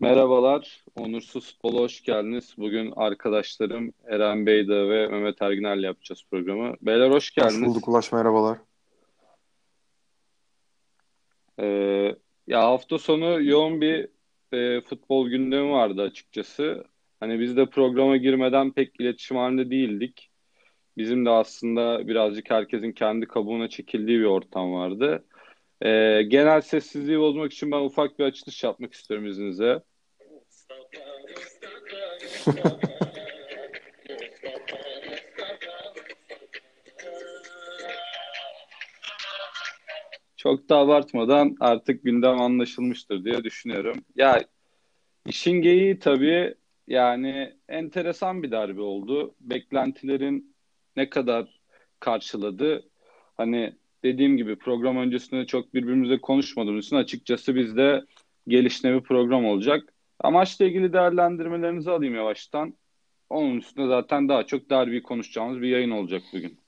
Merhabalar, Onursuz Futbol'a hoş geldiniz. Bugün arkadaşlarım Eren Beyda ve Mehmet Erginer'le yapacağız programı. Beyler hoş geldiniz. Hoş bulduk Ulaş, merhabalar. Ee, ya hafta sonu yoğun bir e, futbol gündemi vardı açıkçası. Hani biz de programa girmeden pek iletişim halinde değildik. Bizim de aslında birazcık herkesin kendi kabuğuna çekildiği bir ortam vardı. Ee, genel sessizliği bozmak için ben ufak bir açılış yapmak istiyorum izninizle. Çok da abartmadan artık gündem anlaşılmıştır diye düşünüyorum. Ya işin geyiği tabii yani enteresan bir derbi oldu. Beklentilerin ne kadar karşıladı? Hani dediğim gibi program öncesinde çok birbirimize konuşmadığımız için açıkçası bizde gelişine bir program olacak. Amaçla ilgili değerlendirmelerinizi alayım yavaştan. Onun üstünde zaten daha çok derbi konuşacağımız bir yayın olacak bugün.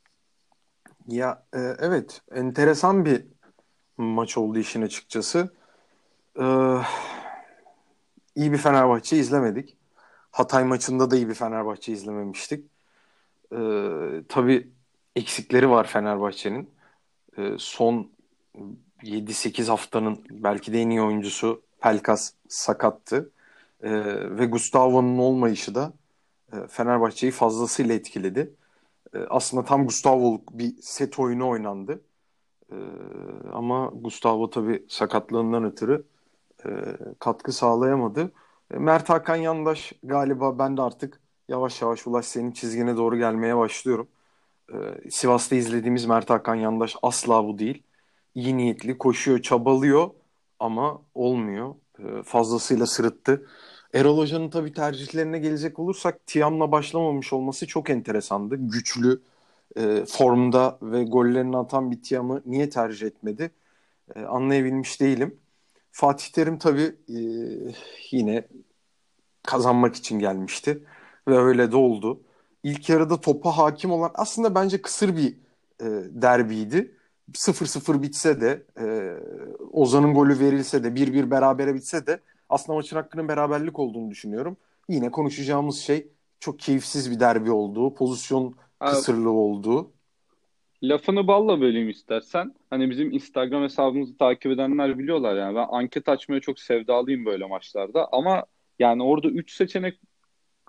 Ya e, evet enteresan bir maç oldu işin açıkçası. Ee, iyi bir Fenerbahçe izlemedik. Hatay maçında da iyi bir Fenerbahçe izlememiştik. Ee, tabii eksikleri var Fenerbahçe'nin. Ee, son 7-8 haftanın belki de en iyi oyuncusu Pelkas sakattı. Ee, ve Gustavo'nun olmayışı da e, Fenerbahçe'yi fazlasıyla etkiledi. Ee, aslında tam Gustavo'luk bir set oyunu oynandı. Ee, ama Gustavo tabii sakatlığından ötürü e, katkı sağlayamadı. E, Mert Hakan Yandaş galiba ben de artık yavaş yavaş Ulaş senin çizgine doğru gelmeye başlıyorum. E, Sivas'ta izlediğimiz Mert Hakan Yandaş asla bu değil. İyi niyetli, koşuyor, çabalıyor ama olmuyor. E, fazlasıyla sırıttı. Erol Hoca'nın tabii tercihlerine gelecek olursak Tiam'la başlamamış olması çok enteresandı. Güçlü, e, formda ve gollerini atan bir Tiam'ı niye tercih etmedi e, anlayabilmiş değilim. Fatih Terim tabii e, yine kazanmak için gelmişti ve öyle de oldu. İlk yarıda topa hakim olan aslında bence kısır bir e, derbiydi. 0-0 bitse de e, Ozan'ın golü verilse de 1-1 berabere bitse de aslında maçın hakkının beraberlik olduğunu düşünüyorum. Yine konuşacağımız şey çok keyifsiz bir derbi olduğu, pozisyon kısırlığı olduğu. Lafını balla böleyim istersen. Hani bizim Instagram hesabımızı takip edenler biliyorlar yani. Ben anket açmaya çok sevdalıyım böyle maçlarda. Ama yani orada 3 seçenek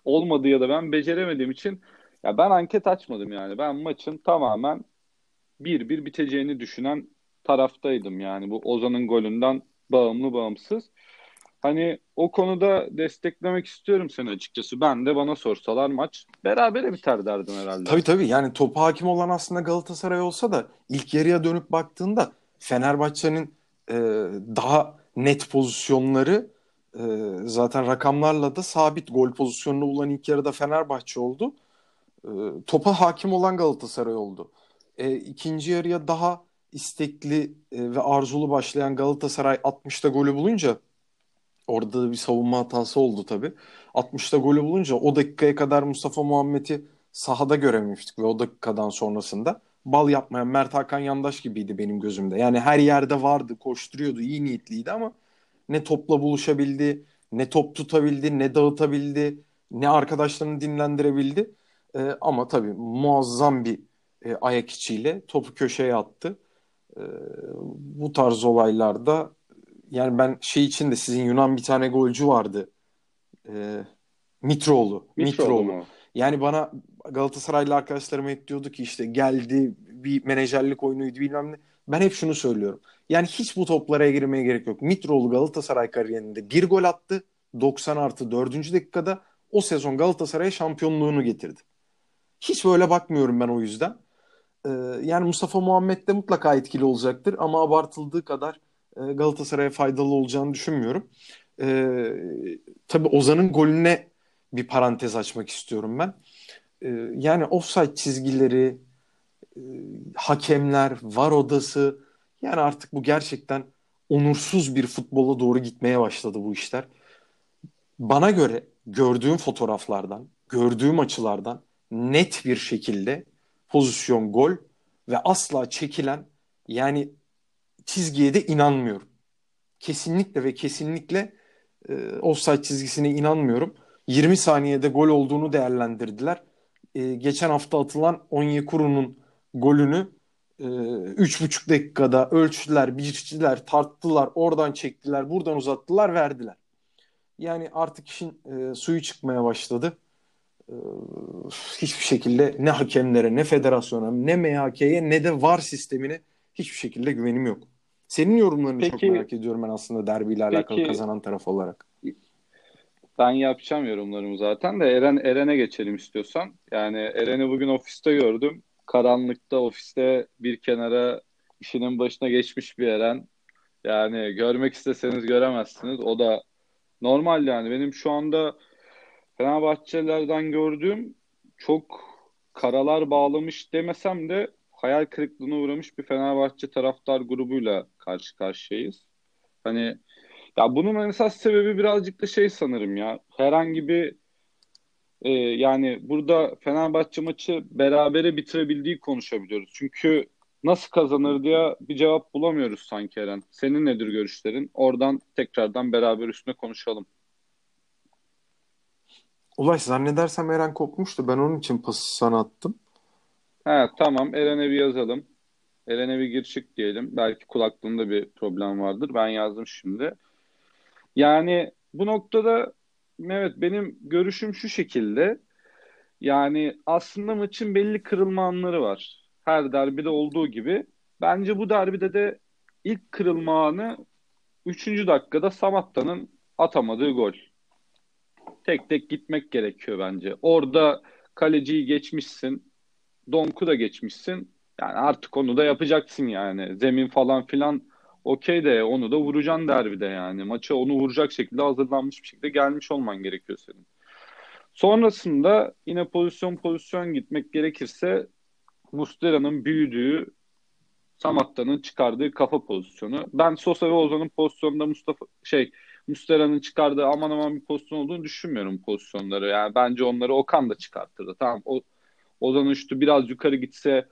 olmadı ya da ben beceremediğim için ya ben anket açmadım yani. Ben maçın tamamen 1-1 biteceğini düşünen taraftaydım yani. Bu Ozan'ın golünden bağımlı bağımsız. Hani o konuda desteklemek istiyorum seni açıkçası. Ben de bana sorsalar maç berabere biter derdim herhalde. Tabii tabii yani topa hakim olan aslında Galatasaray olsa da ilk yarıya dönüp baktığında Fenerbahçe'nin e, daha net pozisyonları e, zaten rakamlarla da sabit gol pozisyonunu bulan ilk yarıda Fenerbahçe oldu. E, topa hakim olan Galatasaray oldu. E, ikinci yarıya daha istekli e, ve arzulu başlayan Galatasaray 60'ta golü bulunca Orada da bir savunma hatası oldu tabii. 60'ta golü bulunca o dakikaya kadar Mustafa Muhammed'i sahada görememiştik ve o dakikadan sonrasında bal yapmayan Mert Hakan Yandaş gibiydi benim gözümde. Yani her yerde vardı, koşturuyordu, iyi niyetliydi ama ne topla buluşabildi, ne top tutabildi, ne dağıtabildi, ne arkadaşlarını dinlendirebildi. Ee, ama tabii muazzam bir e, ayak içiyle topu köşeye attı. Ee, bu tarz olaylarda yani ben şey için de sizin Yunan bir tane golcü vardı. E, Mitroğlu. Mitroğlu. Mitroğlu. Yani bana Galatasaraylı arkadaşlarım hep diyordu ki işte geldi bir menajerlik oyunuydu bilmem ne. Ben hep şunu söylüyorum. Yani hiç bu toplara girmeye gerek yok. Mitroğlu Galatasaray kariyerinde bir gol attı. 90 artı 4. dakikada o sezon Galatasaray'a şampiyonluğunu getirdi. Hiç böyle bakmıyorum ben o yüzden. Ee, yani Mustafa Muhammed de mutlaka etkili olacaktır ama abartıldığı kadar e, Galatasaray'a faydalı olacağını düşünmüyorum. E, tabii Ozan'ın golüne bir parantez açmak istiyorum ben. E, yani offside çizgileri, e, hakemler, var odası yani artık bu gerçekten onursuz bir futbola doğru gitmeye başladı bu işler. Bana göre gördüğüm fotoğraflardan, gördüğüm açılardan net bir şekilde pozisyon gol ve asla çekilen yani çizgiye de inanmıyorum. Kesinlikle ve kesinlikle e, offside çizgisine inanmıyorum. 20 saniyede gol olduğunu değerlendirdiler. E, geçen hafta atılan Onyekuru'nun golünü üç buçuk dakikada ölçtüler, biçtiler, tarttılar, oradan çektiler, buradan uzattılar, verdiler. Yani artık işin e, suyu çıkmaya başladı. E, hiçbir şekilde ne hakemlere, ne federasyona, ne MHK'ye, ne de VAR sistemine hiçbir şekilde güvenim yok. Senin yorumlarını peki, çok merak ediyorum ben aslında derbiyle alakalı peki, kazanan taraf olarak. Ben yapacağım yorumlarımı zaten de Eren Eren'e geçelim istiyorsan. Yani Eren'i bugün ofiste gördüm. Karanlıkta ofiste bir kenara işinin başına geçmiş bir Eren. Yani görmek isteseniz göremezsiniz. O da normal yani. Benim şu anda Fenerbahçelilerden gördüğüm çok karalar bağlamış demesem de hayal kırıklığına uğramış bir Fenerbahçe taraftar grubuyla karşı karşıyayız. Hani ya bunun esas sebebi birazcık da şey sanırım ya. Herhangi bir e, yani burada Fenerbahçe maçı berabere bitirebildiği konuşabiliyoruz. Çünkü nasıl kazanır diye bir cevap bulamıyoruz sanki Eren. Senin nedir görüşlerin? Oradan tekrardan beraber üstüne konuşalım. Ulaş zannedersem Eren kopmuştu. Ben onun için pası sana attım. Ha tamam Eren'e bir yazalım. Eren'e bir gir çık diyelim. Belki kulaklığında bir problem vardır. Ben yazdım şimdi. Yani bu noktada evet benim görüşüm şu şekilde. Yani aslında maçın belli kırılma anları var. Her derbide olduğu gibi. Bence bu derbide de ilk kırılma anı 3. dakikada Samatta'nın atamadığı gol. Tek tek gitmek gerekiyor bence. Orada kaleciyi geçmişsin. Donk'u da geçmişsin. Yani artık onu da yapacaksın yani. Zemin falan filan okey de onu da vuracaksın derbide yani. Maça onu vuracak şekilde hazırlanmış bir şekilde gelmiş olman gerekiyor senin. Sonrasında yine pozisyon pozisyon gitmek gerekirse Mustera'nın büyüdüğü Samatta'nın çıkardığı kafa pozisyonu. Ben Sosa ve Ozan'ın pozisyonunda Mustafa şey Mustera'nın çıkardığı aman aman bir pozisyon olduğunu düşünmüyorum pozisyonları. Yani bence onları Okan da çıkarttırdı. Tamam o Ozan Üçlü biraz yukarı gitse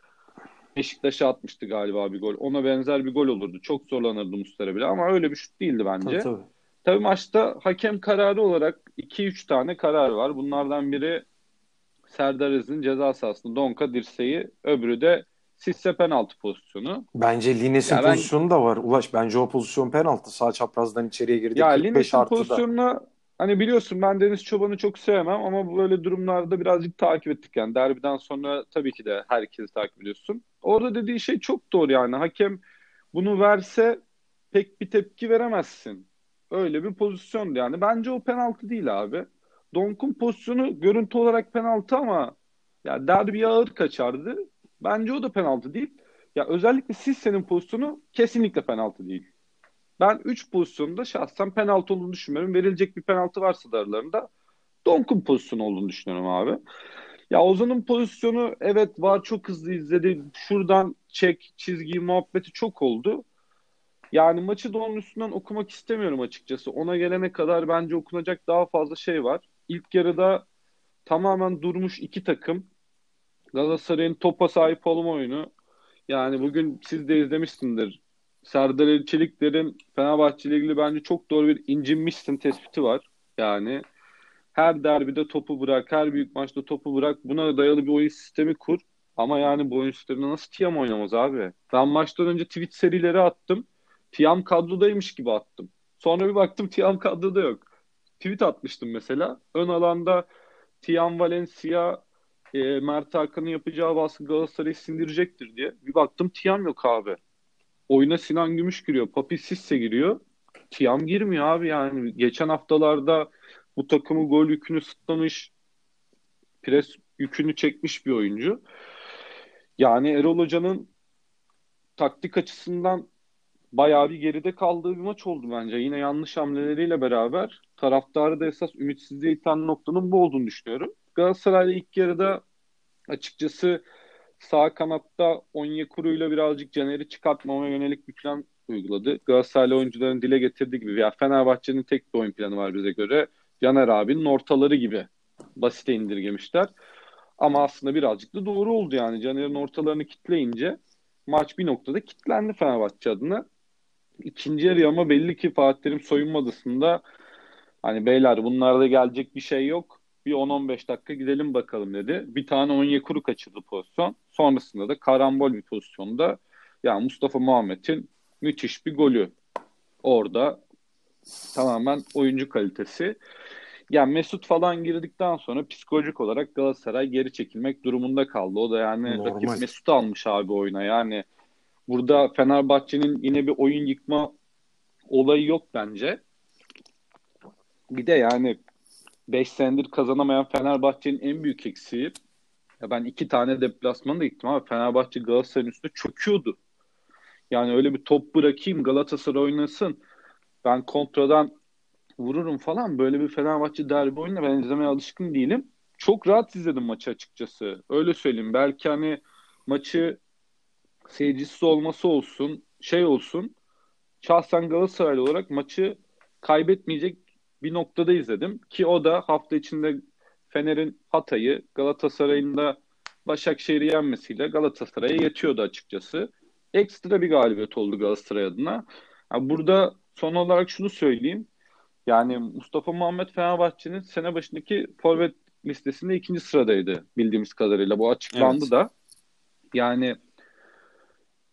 Beşiktaş'a atmıştı galiba bir gol. Ona benzer bir gol olurdu. Çok zorlanırdı Mustera bile ama öyle bir şut değildi bence. Tabii, tabii. tabii maçta hakem kararı olarak 2-3 tane karar var. Bunlardan biri Serdar Aziz'in ceza sahasında Donka dirseği, öbürü de Sisse penaltı pozisyonu. Bence Lines'in yani pozisyonu da var. Ulaş bence o pozisyon penaltı. Sağ çaprazdan içeriye girdi. Ya Lines'in pozisyonuna Hani biliyorsun ben Deniz Çoban'ı çok sevmem ama böyle durumlarda birazcık takip ettik yani. Derbiden sonra tabii ki de herkesi takip ediyorsun. Orada dediği şey çok doğru yani. Hakem bunu verse pek bir tepki veremezsin. Öyle bir pozisyon yani. Bence o penaltı değil abi. Donk'un pozisyonu görüntü olarak penaltı ama ya derbi ağır kaçardı. Bence o da penaltı değil. Ya özellikle siz senin pozisyonu kesinlikle penaltı değil. Ben 3 pozisyonda şahsen penaltı olduğunu düşünmüyorum. Verilecek bir penaltı varsa da aralarında Donk'un pozisyonu olduğunu düşünüyorum abi. Ya Ozan'ın pozisyonu evet var çok hızlı izledi. Şuradan çek çizgi muhabbeti çok oldu. Yani maçı da onun üstünden okumak istemiyorum açıkçası. Ona gelene kadar bence okunacak daha fazla şey var. İlk yarıda tamamen durmuş iki takım. Galatasaray'ın topa sahip olma oyunu. Yani bugün siz de izlemişsindir. Serdar Çelikler'in Fenerbahçe ile ilgili bence çok doğru bir incinmişsin tespiti var. Yani her derbide topu bırak, her büyük maçta topu bırak. Buna dayalı bir oyun sistemi kur. Ama yani bu oyun sisteminde nasıl Tiam oynamaz abi? Ben maçtan önce tweet serileri attım. Tiam kadrodaymış gibi attım. Sonra bir baktım Tiam kadroda yok. Tweet atmıştım mesela. Ön alanda Tiam Valencia, e, Mert Hakan'ın yapacağı baskı Galatasaray'ı sindirecektir diye. Bir baktım Tiam yok abi. Oyuna Sinan Gümüş giriyor. Papi Sisse giriyor. Tiam girmiyor abi yani. Geçen haftalarda bu takımı gol yükünü sıtlamış, pres yükünü çekmiş bir oyuncu. Yani Erol Hoca'nın taktik açısından bayağı bir geride kaldığı bir maç oldu bence. Yine yanlış hamleleriyle beraber taraftarı da esas ümitsizliğe iten noktanın bu olduğunu düşünüyorum. Galatasaray'da ilk yarıda açıkçası sağ kanatta Onyekuru'yla birazcık Caner'i çıkartmama yönelik bir plan uyguladı. Galatasaraylı oyuncuların dile getirdiği gibi ya Fenerbahçe'nin tek bir oyun planı var bize göre. Caner abinin ortaları gibi basite indirgemişler. Ama aslında birazcık da doğru oldu yani. Caner'in ortalarını kitleyince maç bir noktada kitlendi Fenerbahçe adına. İkinci yarı ama belli ki Fatih Terim soyunma odasında Hani beyler bunlarda gelecek bir şey yok. Bir 10-15 dakika gidelim bakalım dedi. Bir tane Onyekuru kaçırdı pozisyon. Sonrasında da karambol bir pozisyonda yani Mustafa Muhammed'in müthiş bir golü. Orada tamamen oyuncu kalitesi. Yani Mesut falan girdikten sonra psikolojik olarak Galatasaray geri çekilmek durumunda kaldı. O da yani Normal. rakip Mesut almış abi oyuna. Yani burada Fenerbahçe'nin yine bir oyun yıkma olayı yok bence. Bir de yani 5 senedir kazanamayan Fenerbahçe'nin en büyük eksiği ya ben iki tane deplasmana da gittim ama Fenerbahçe Galatasaray'ın üstünde çöküyordu. Yani öyle bir top bırakayım Galatasaray oynasın. Ben kontradan vururum falan. Böyle bir Fenerbahçe derbi oyununa ben izlemeye alışkın değilim. Çok rahat izledim maçı açıkçası. Öyle söyleyeyim. Belki hani maçı seyircisiz olması olsun, şey olsun. Şahsen Galatasaraylı olarak maçı kaybetmeyecek bir noktada izledim. Ki o da hafta içinde Fener'in Hatay'ı, Galatasaray'ın da Başakşehir'i yenmesiyle Galatasaray'a yetiyordu açıkçası. Ekstra bir galibiyet oldu Galatasaray adına. Yani burada son olarak şunu söyleyeyim. Yani Mustafa Muhammed Fenerbahçe'nin sene başındaki forvet listesinde ikinci sıradaydı bildiğimiz kadarıyla. Bu açıklandı Evet. da. Yani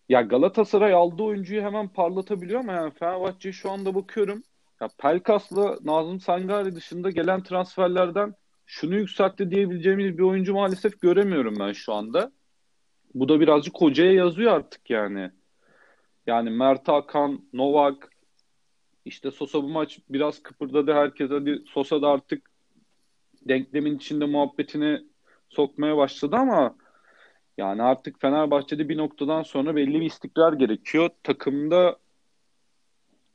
ya Galatasaray aldığı oyuncuyu hemen parlatabiliyor ama yani Fenerbahçe'ye şu anda bakıyorum. Ya Pelkas'la Nazım Sangari dışında gelen transferlerden şunu yükseltti diyebileceğimiz bir oyuncu maalesef göremiyorum ben şu anda. Bu da birazcık hocaya yazıyor artık yani. Yani Mert Hakan, Novak, işte Sosa bu maç biraz kıpırdadı. Herkes hadi Sosa da artık denklemin içinde muhabbetini sokmaya başladı ama yani artık Fenerbahçe'de bir noktadan sonra belli bir istikrar gerekiyor. Takımda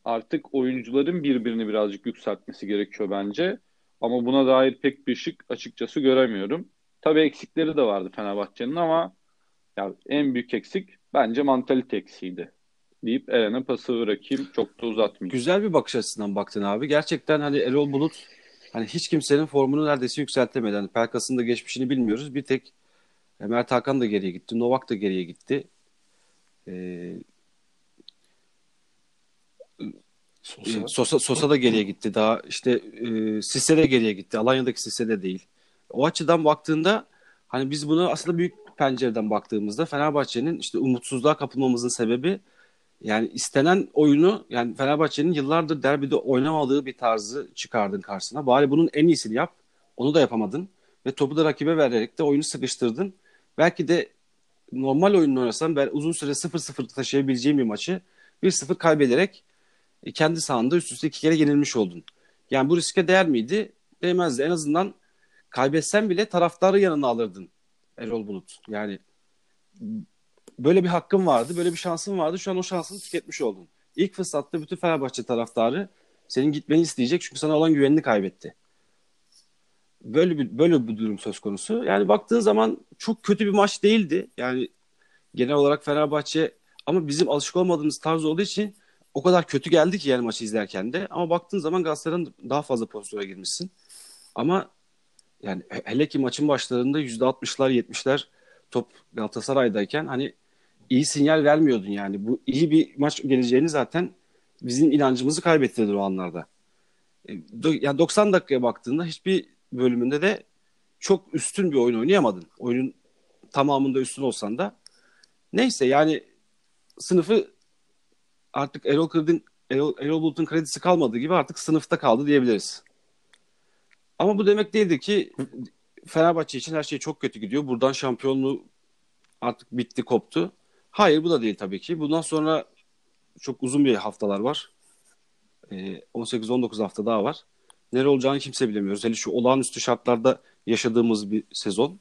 artık oyuncuların birbirini birazcık yükseltmesi gerekiyor bence. Ama buna dair pek bir ışık açıkçası göremiyorum. Tabii eksikleri de vardı Fenerbahçe'nin ama ya en büyük eksik bence mantalite eksiğiydi. Deyip Eren'e pası bırakayım. Çok da uzatmayayım. Güzel bir bakış açısından baktın abi. Gerçekten hani Erol Bulut hani hiç kimsenin formunu neredeyse yükseltemedi. Hani Pelkas'ın da geçmişini bilmiyoruz. Bir tek Mert Hakan da geriye gitti. Novak da geriye gitti. Ee, Sosa. Sosa, Sosa da geriye gitti. Daha işte e, Sisse de geriye gitti. Alanya'daki Sisse de değil. O açıdan baktığında hani biz bunu aslında büyük pencereden baktığımızda Fenerbahçe'nin işte umutsuzluğa kapılmamızın sebebi yani istenen oyunu yani Fenerbahçe'nin yıllardır derbide oynamadığı bir tarzı çıkardın karşısına. Bari bunun en iyisini yap. Onu da yapamadın. Ve topu da rakibe vererek de oyunu sıkıştırdın. Belki de normal oyununu oynasan ben uzun süre 0-0 taşıyabileceğim bir maçı 1-0 kaybederek kendi sahanda üst üste iki kere yenilmiş oldun. Yani bu riske değer miydi? Değmezdi. En azından kaybetsen bile taraftarı yanına alırdın Erol Bulut. Yani böyle bir hakkın vardı, böyle bir şansın vardı. Şu an o şansını tüketmiş oldun. İlk fırsatta bütün Fenerbahçe taraftarı senin gitmeni isteyecek çünkü sana olan güvenini kaybetti. Böyle bir böyle bir durum söz konusu. Yani baktığın zaman çok kötü bir maç değildi. Yani genel olarak Fenerbahçe ama bizim alışık olmadığımız tarz olduğu için o kadar kötü geldi ki yani maçı izlerken de. Ama baktığın zaman Galatasaray'ın daha fazla pozisyona girmişsin. Ama yani he- hele ki maçın başlarında %60'lar 70'ler top Galatasaray'dayken hani iyi sinyal vermiyordun yani. Bu iyi bir maç geleceğini zaten bizim inancımızı kaybettirdi o anlarda. E, Yani 90 dakikaya baktığında hiçbir bölümünde de çok üstün bir oyun oynayamadın. Oyunun tamamında üstün olsan da neyse yani sınıfı artık Erol Kırdı'nın Erol, Erol Bulut'un kredisi kalmadığı gibi artık sınıfta kaldı diyebiliriz. Ama bu demek değildir ki Fenerbahçe için her şey çok kötü gidiyor. Buradan şampiyonluğu artık bitti, koptu. Hayır bu da değil tabii ki. Bundan sonra çok uzun bir haftalar var. Ee, 18-19 hafta daha var. Nere olacağını kimse bilemiyoruz. Hele şu olağanüstü şartlarda yaşadığımız bir sezon.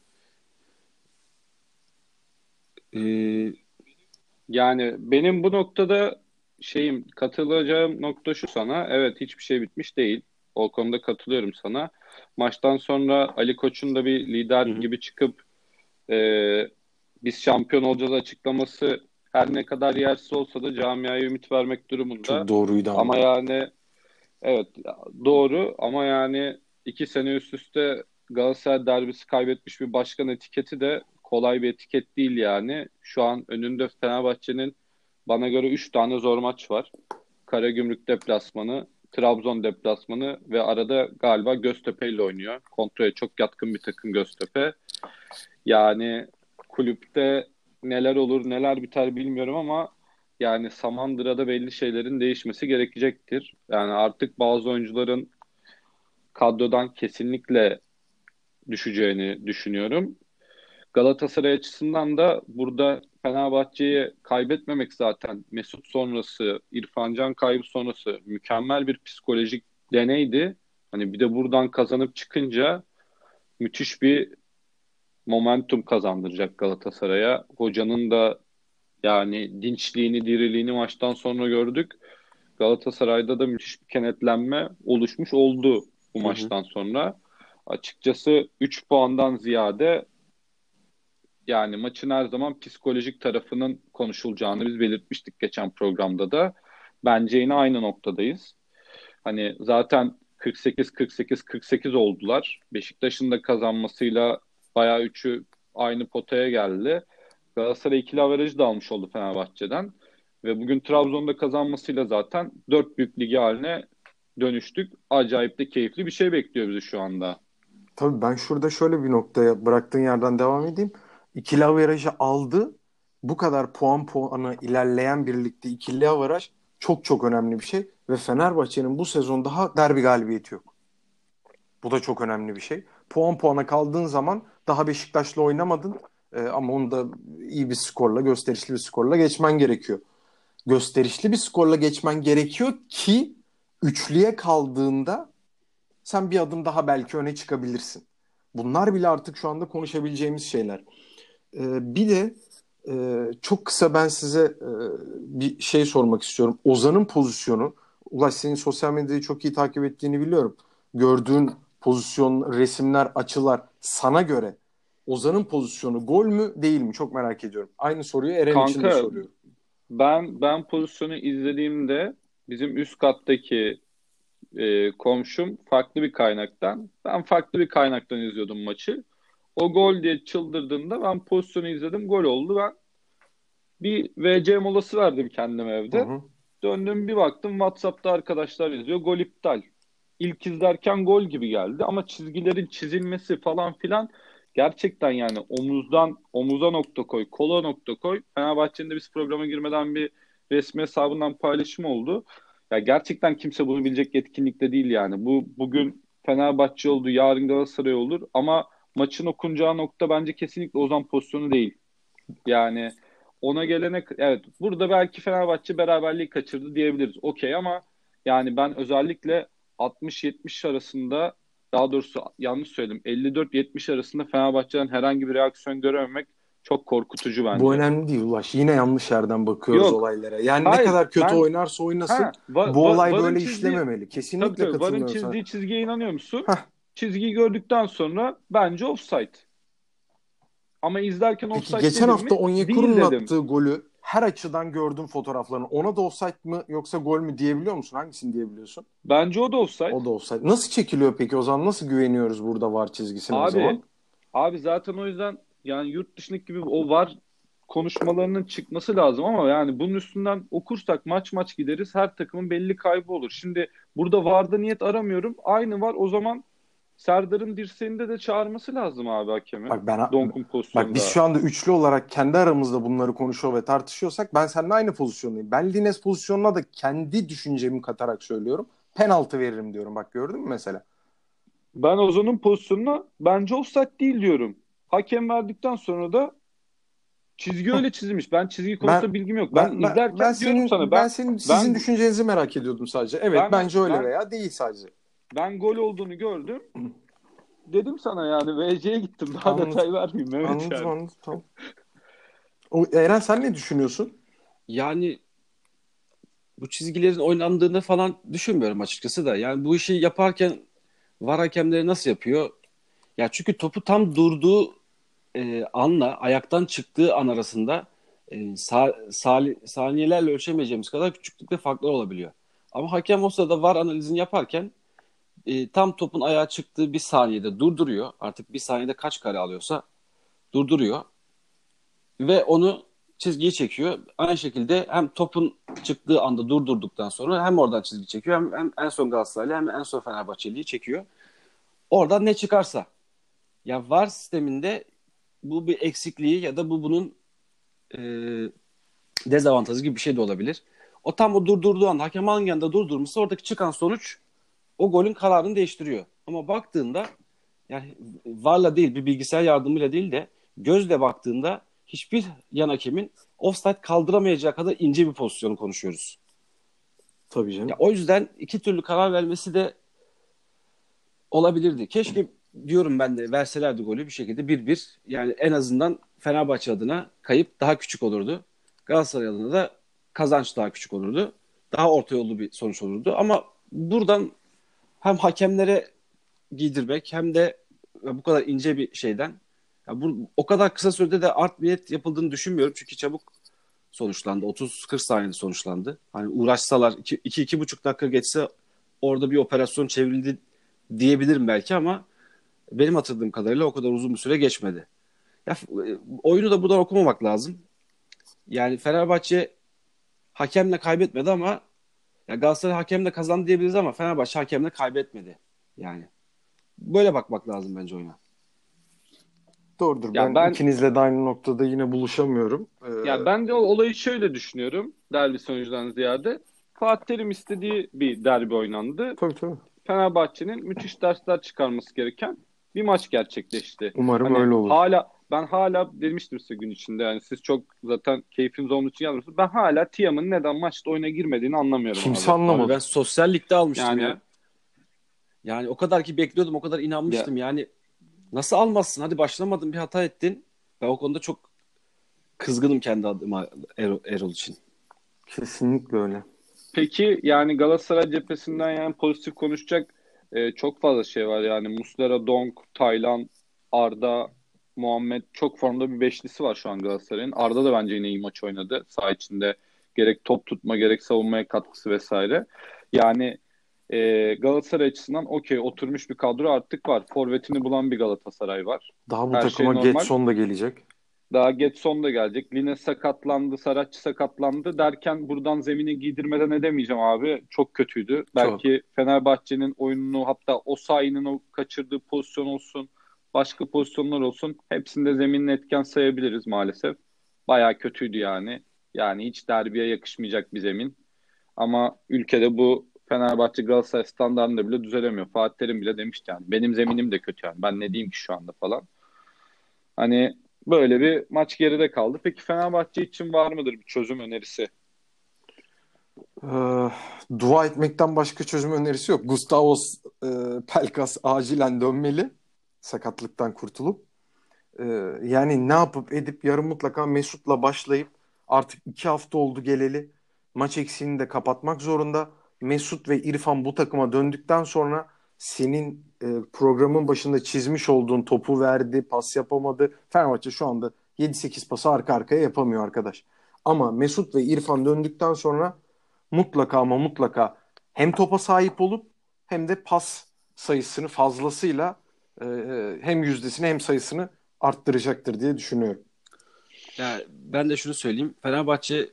Ee, Yani benim bu noktada şeyim katılacağım nokta şu sana. Evet hiçbir şey bitmiş değil. O konuda katılıyorum sana. Maçtan sonra Ali Koç'un da bir lider Hı hı. gibi çıkıp e, biz şampiyon olacağız açıklaması her ne kadar yersiz olsa da camiaya ümit vermek durumunda. Çok doğruydu ama. Ama yani evet doğru ama yani iki sene üst üste Galatasaray derbisi kaybetmiş bir başkan etiketi de kolay bir etiket değil yani. Şu an önünde Fenerbahçe'nin bana göre 3 tane zor maç var. Karagümrük deplasmanı, Trabzon deplasmanı ve arada galiba Göztepe ile oynuyor. Kontrole çok yatkın bir takım Göztepe. Yani kulüpte neler olur neler biter bilmiyorum ama yani Samandıra'da belli şeylerin değişmesi gerekecektir. Yani artık bazı oyuncuların kadrodan kesinlikle düşeceğini düşünüyorum. Galatasaray açısından da burada Fenerbahçe'yi kaybetmemek zaten Mesut sonrası, İrfancan kaybı sonrası mükemmel bir psikolojik deneydi. Hani bir de buradan kazanıp çıkınca müthiş bir momentum kazandıracak Galatasaray'a. Hocanın da yani dinçliğini, diriliğini maçtan sonra gördük. Galatasaray'da da müthiş bir kenetlenme oluşmuş oldu bu hı hı. maçtan sonra. Açıkçası 3 puandan ziyade yani maçın her zaman psikolojik tarafının konuşulacağını biz belirtmiştik geçen programda da. Bence yine aynı noktadayız. Hani zaten 48-48-48 oldular. Beşiktaş'ın da kazanmasıyla bayağı üçü aynı potaya geldi. Galatasaray ikili averajı da almış oldu Fenerbahçe'den. Ve bugün Trabzon'da kazanmasıyla zaten dört büyük ligi haline dönüştük. Acayip de keyifli bir şey bekliyor bizi şu anda. Tabii ben şurada şöyle bir noktaya bıraktığın yerden devam edeyim. İkili averajı aldı. Bu kadar puan puanı ilerleyen birlikte ikili averaj çok çok önemli bir şey. Ve Fenerbahçe'nin bu sezon daha derbi galibiyeti yok. Bu da çok önemli bir şey. Puan puana kaldığın zaman daha Beşiktaş'la oynamadın. Ee, ama onu da iyi bir skorla, gösterişli bir skorla geçmen gerekiyor. Gösterişli bir skorla geçmen gerekiyor ki üçlüye kaldığında sen bir adım daha belki öne çıkabilirsin. Bunlar bile artık şu anda konuşabileceğimiz şeyler. Ee, bir de e, çok kısa ben size e, bir şey sormak istiyorum. Ozan'ın pozisyonu, Ulaş senin sosyal medyayı çok iyi takip ettiğini biliyorum. Gördüğün pozisyon, resimler, açılar sana göre Ozan'ın pozisyonu gol mü değil mi? Çok merak ediyorum. Aynı soruyu Eren Kanka, için de soruyorum. Ben ben pozisyonu izlediğimde bizim üst kattaki e, komşum farklı bir kaynaktan, ben farklı bir kaynaktan izliyordum maçı. O gol diye çıldırdığında ben pozisyonu izledim. Gol oldu. Ben bir VC molası verdim kendim evde. Hı hı. Döndüm bir baktım WhatsApp'ta arkadaşlar yazıyor. Gol iptal. İlk izlerken gol gibi geldi ama çizgilerin çizilmesi falan filan gerçekten yani omuzdan omuza nokta koy, kola nokta koy. Fenerbahçe'nin de biz programa girmeden bir resmi hesabından paylaşım oldu. Ya gerçekten kimse bunu bilecek yetkinlikte değil yani. Bu bugün Fenerbahçe oldu, yarın Galatasaray olur ama maçın okunacağı nokta bence kesinlikle Ozan pozisyonu değil. Yani ona gelene evet burada belki Fenerbahçe beraberliği kaçırdı diyebiliriz. Okey ama yani ben özellikle 60-70 arasında daha doğrusu yanlış söyledim 54-70 arasında Fenerbahçe'den herhangi bir reaksiyon görememek çok korkutucu bence. Bu önemli değil Ulaş. Yine yanlış yerden bakıyoruz Yok. olaylara. Yani Hayır, ne kadar kötü ben, oynarsa oynasın ha, va, bu olay böyle çizdiği, işlememeli. Kesinlikle tabii, katılmıyorum Varın çizdiği çizgiye inanıyor musun? Heh. Çizgiyi gördükten sonra bence offside. Ama izlerken Peki, offside geçen hafta Onyekuru'nun attığı golü her açıdan gördüm fotoğraflarını. Ona da offside mı yoksa gol mü diyebiliyor musun? Hangisini diyebiliyorsun? Bence o da offside. O da offside. Nasıl çekiliyor peki o zaman? Nasıl güveniyoruz burada var çizgisine abi, o zaman? Abi zaten o yüzden yani yurt dışındaki gibi o var konuşmalarının çıkması lazım ama yani bunun üstünden okursak maç maç gideriz. Her takımın belli kaybı olur. Şimdi burada varda niyet aramıyorum. Aynı var o zaman Serdar'ın dirseğinde de çağırması lazım abi hakemi. Bak ben Donk'un pozisyonunda. Bak biz şu anda üçlü olarak kendi aramızda bunları konuşuyor ve tartışıyorsak ben seninle aynı pozisyondayım. Ben Lines pozisyonuna da kendi düşüncemi katarak söylüyorum. Penaltı veririm diyorum. Bak gördün mü mesela? Ben Ozan'ın pozisyonuna bence offside değil diyorum. Hakem verdikten sonra da çizgi öyle çizilmiş. Ben çizgi konusunda ben, bilgim yok. Ben, ben izlerken ben senin, sana. Ben, ben senin sizin ben, düşüncenizi merak ediyordum sadece. Evet ben, bence öyle ben, veya değil sadece. Ben gol olduğunu gördüm. Dedim sana yani VC'ye gittim. Daha anladım. detay vermeyeyim Mehmet anladım, yani. Anladım tamam. O, Eren sen ne düşünüyorsun? Yani bu çizgilerin oynandığını falan düşünmüyorum açıkçası da. Yani bu işi yaparken var hakemleri nasıl yapıyor? Ya çünkü topu tam durduğu e, anla ayaktan çıktığı an arasında e, sa, sali, saniyelerle ölçemeyeceğimiz kadar küçüklükte farklar olabiliyor. Ama hakem o sırada var analizini yaparken e, tam topun ayağa çıktığı bir saniyede durduruyor. Artık bir saniyede kaç kare alıyorsa durduruyor. Ve onu çizgiyi çekiyor. Aynı şekilde hem topun çıktığı anda durdurduktan sonra hem oradan çizgi çekiyor hem, hem en son Galatasaraylı hem en son Fenerbahçeli'yi çekiyor. Oradan ne çıkarsa. Ya VAR sisteminde bu bir eksikliği ya da bu bunun e, dezavantajı gibi bir şey de olabilir. O tam o durdurduğu anda hakem hangi anda durdurmuşsa oradaki çıkan sonuç o golün kararını değiştiriyor. Ama baktığında yani varla değil bir bilgisayar yardımıyla değil de gözle baktığında hiçbir yan hakemin offside kaldıramayacağı kadar ince bir pozisyonu konuşuyoruz. Tabii canım. Ya o yüzden iki türlü karar vermesi de olabilirdi. Keşke diyorum ben de verselerdi golü bir şekilde 1-1. Yani en azından Fenerbahçe adına kayıp daha küçük olurdu. Galatasaray adına da kazanç daha küçük olurdu. Daha orta yollu bir sonuç olurdu. Ama buradan hem hakemlere giydirmek hem de bu kadar ince bir şeyden ya bu o kadar kısa sürede de art niyet yapıldığını düşünmüyorum. Çünkü çabuk sonuçlandı. 30-40 saniyede sonuçlandı. Hani uğraşsalar 2-2,5 dakika geçse orada bir operasyon çevrildi diyebilirim belki ama benim hatırladığım kadarıyla o kadar uzun bir süre geçmedi. Ya, oyunu da buradan okumamak lazım. Yani Fenerbahçe hakemle kaybetmedi ama ya Galatasaray hakemle kazandı diyebiliriz ama Fenerbahçe hakemle kaybetmedi. Yani böyle bakmak lazım bence oyuna. Doğrudur. Ben, ben ikinizle de aynı noktada yine buluşamıyorum. Ee... Ya ben de o olayı şöyle düşünüyorum. Derbi sonucudan ziyade. Fatih Terim istediği bir derbi oynandı. Tabii tabii. Fenerbahçe'nin müthiş dersler çıkarması gereken bir maç gerçekleşti. Umarım hani öyle olur. Hala ben hala demiştim size gün içinde yani siz çok zaten keyfiniz olduğu için yazmışsınız. Ben hala Tiam'ın neden maçta oyuna girmediğini anlamıyorum. Kimse abi. anlamadı. Abi ben sosyal ligde almıştım yani, ya. Yani o kadar ki bekliyordum, o kadar inanmıştım. Ya. Yani nasıl almazsın? Hadi başlamadın, bir hata ettin. Ben o konuda çok kızgınım kendi adıma Erol, Erol için. Kesinlikle öyle. Peki yani Galatasaray cephesinden yani pozitif konuşacak e, çok fazla şey var. Yani Muslera, Donk, Taylan, Arda, Muhammed çok formda bir beşlisi var şu an Galatasaray'ın. Arda da bence yine iyi maç oynadı. Sağ içinde gerek top tutma gerek savunmaya katkısı vesaire. Yani e, Galatasaray açısından okey oturmuş bir kadro artık var. Forvetini bulan bir Galatasaray var. Daha bu Her takıma şey Getson da gelecek. Daha Getson da gelecek. Line sakatlandı, Saratçı sakatlandı derken buradan zemini giydirmeden edemeyeceğim abi. Çok kötüydü. Belki. Fenerbahçe'nin oyununu hatta o sayının o kaçırdığı pozisyon olsun, başka pozisyonlar olsun. Hepsinde zeminin etken sayabiliriz maalesef. Baya kötüydü yani. Yani hiç derbiye yakışmayacak bir zemin. Ama ülkede bu Fenerbahçe Galatasaray standartında bile düzelemiyor. Fatih Terim bile demişti yani. Benim zeminim de kötü yani. Ben ne diyeyim ki şu anda falan. Hani böyle bir maç geride kaldı. Peki Fenerbahçe için var mıdır bir çözüm önerisi? Ee, dua etmekten başka çözüm önerisi yok. Gustavos e, Pelkas acilen dönmeli. Sakatlıktan kurtulup. E, yani ne yapıp edip yarın mutlaka Mesut'la başlayıp artık iki hafta oldu geleli. Maç eksiğini de kapatmak zorunda. Mesut ve İrfan bu takıma döndükten sonra senin e, programın başında çizmiş olduğun topu verdi, pas yapamadı. Fenerbahçe şu anda 7-8 pası arka arkaya yapamıyor arkadaş. Ama Mesut ve İrfan döndükten sonra mutlaka ama mutlaka hem topa sahip olup hem de pas sayısını fazlasıyla e, hem yüzdesini hem sayısını arttıracaktır diye düşünüyorum. Ya ben de şunu söyleyeyim. Fenerbahçe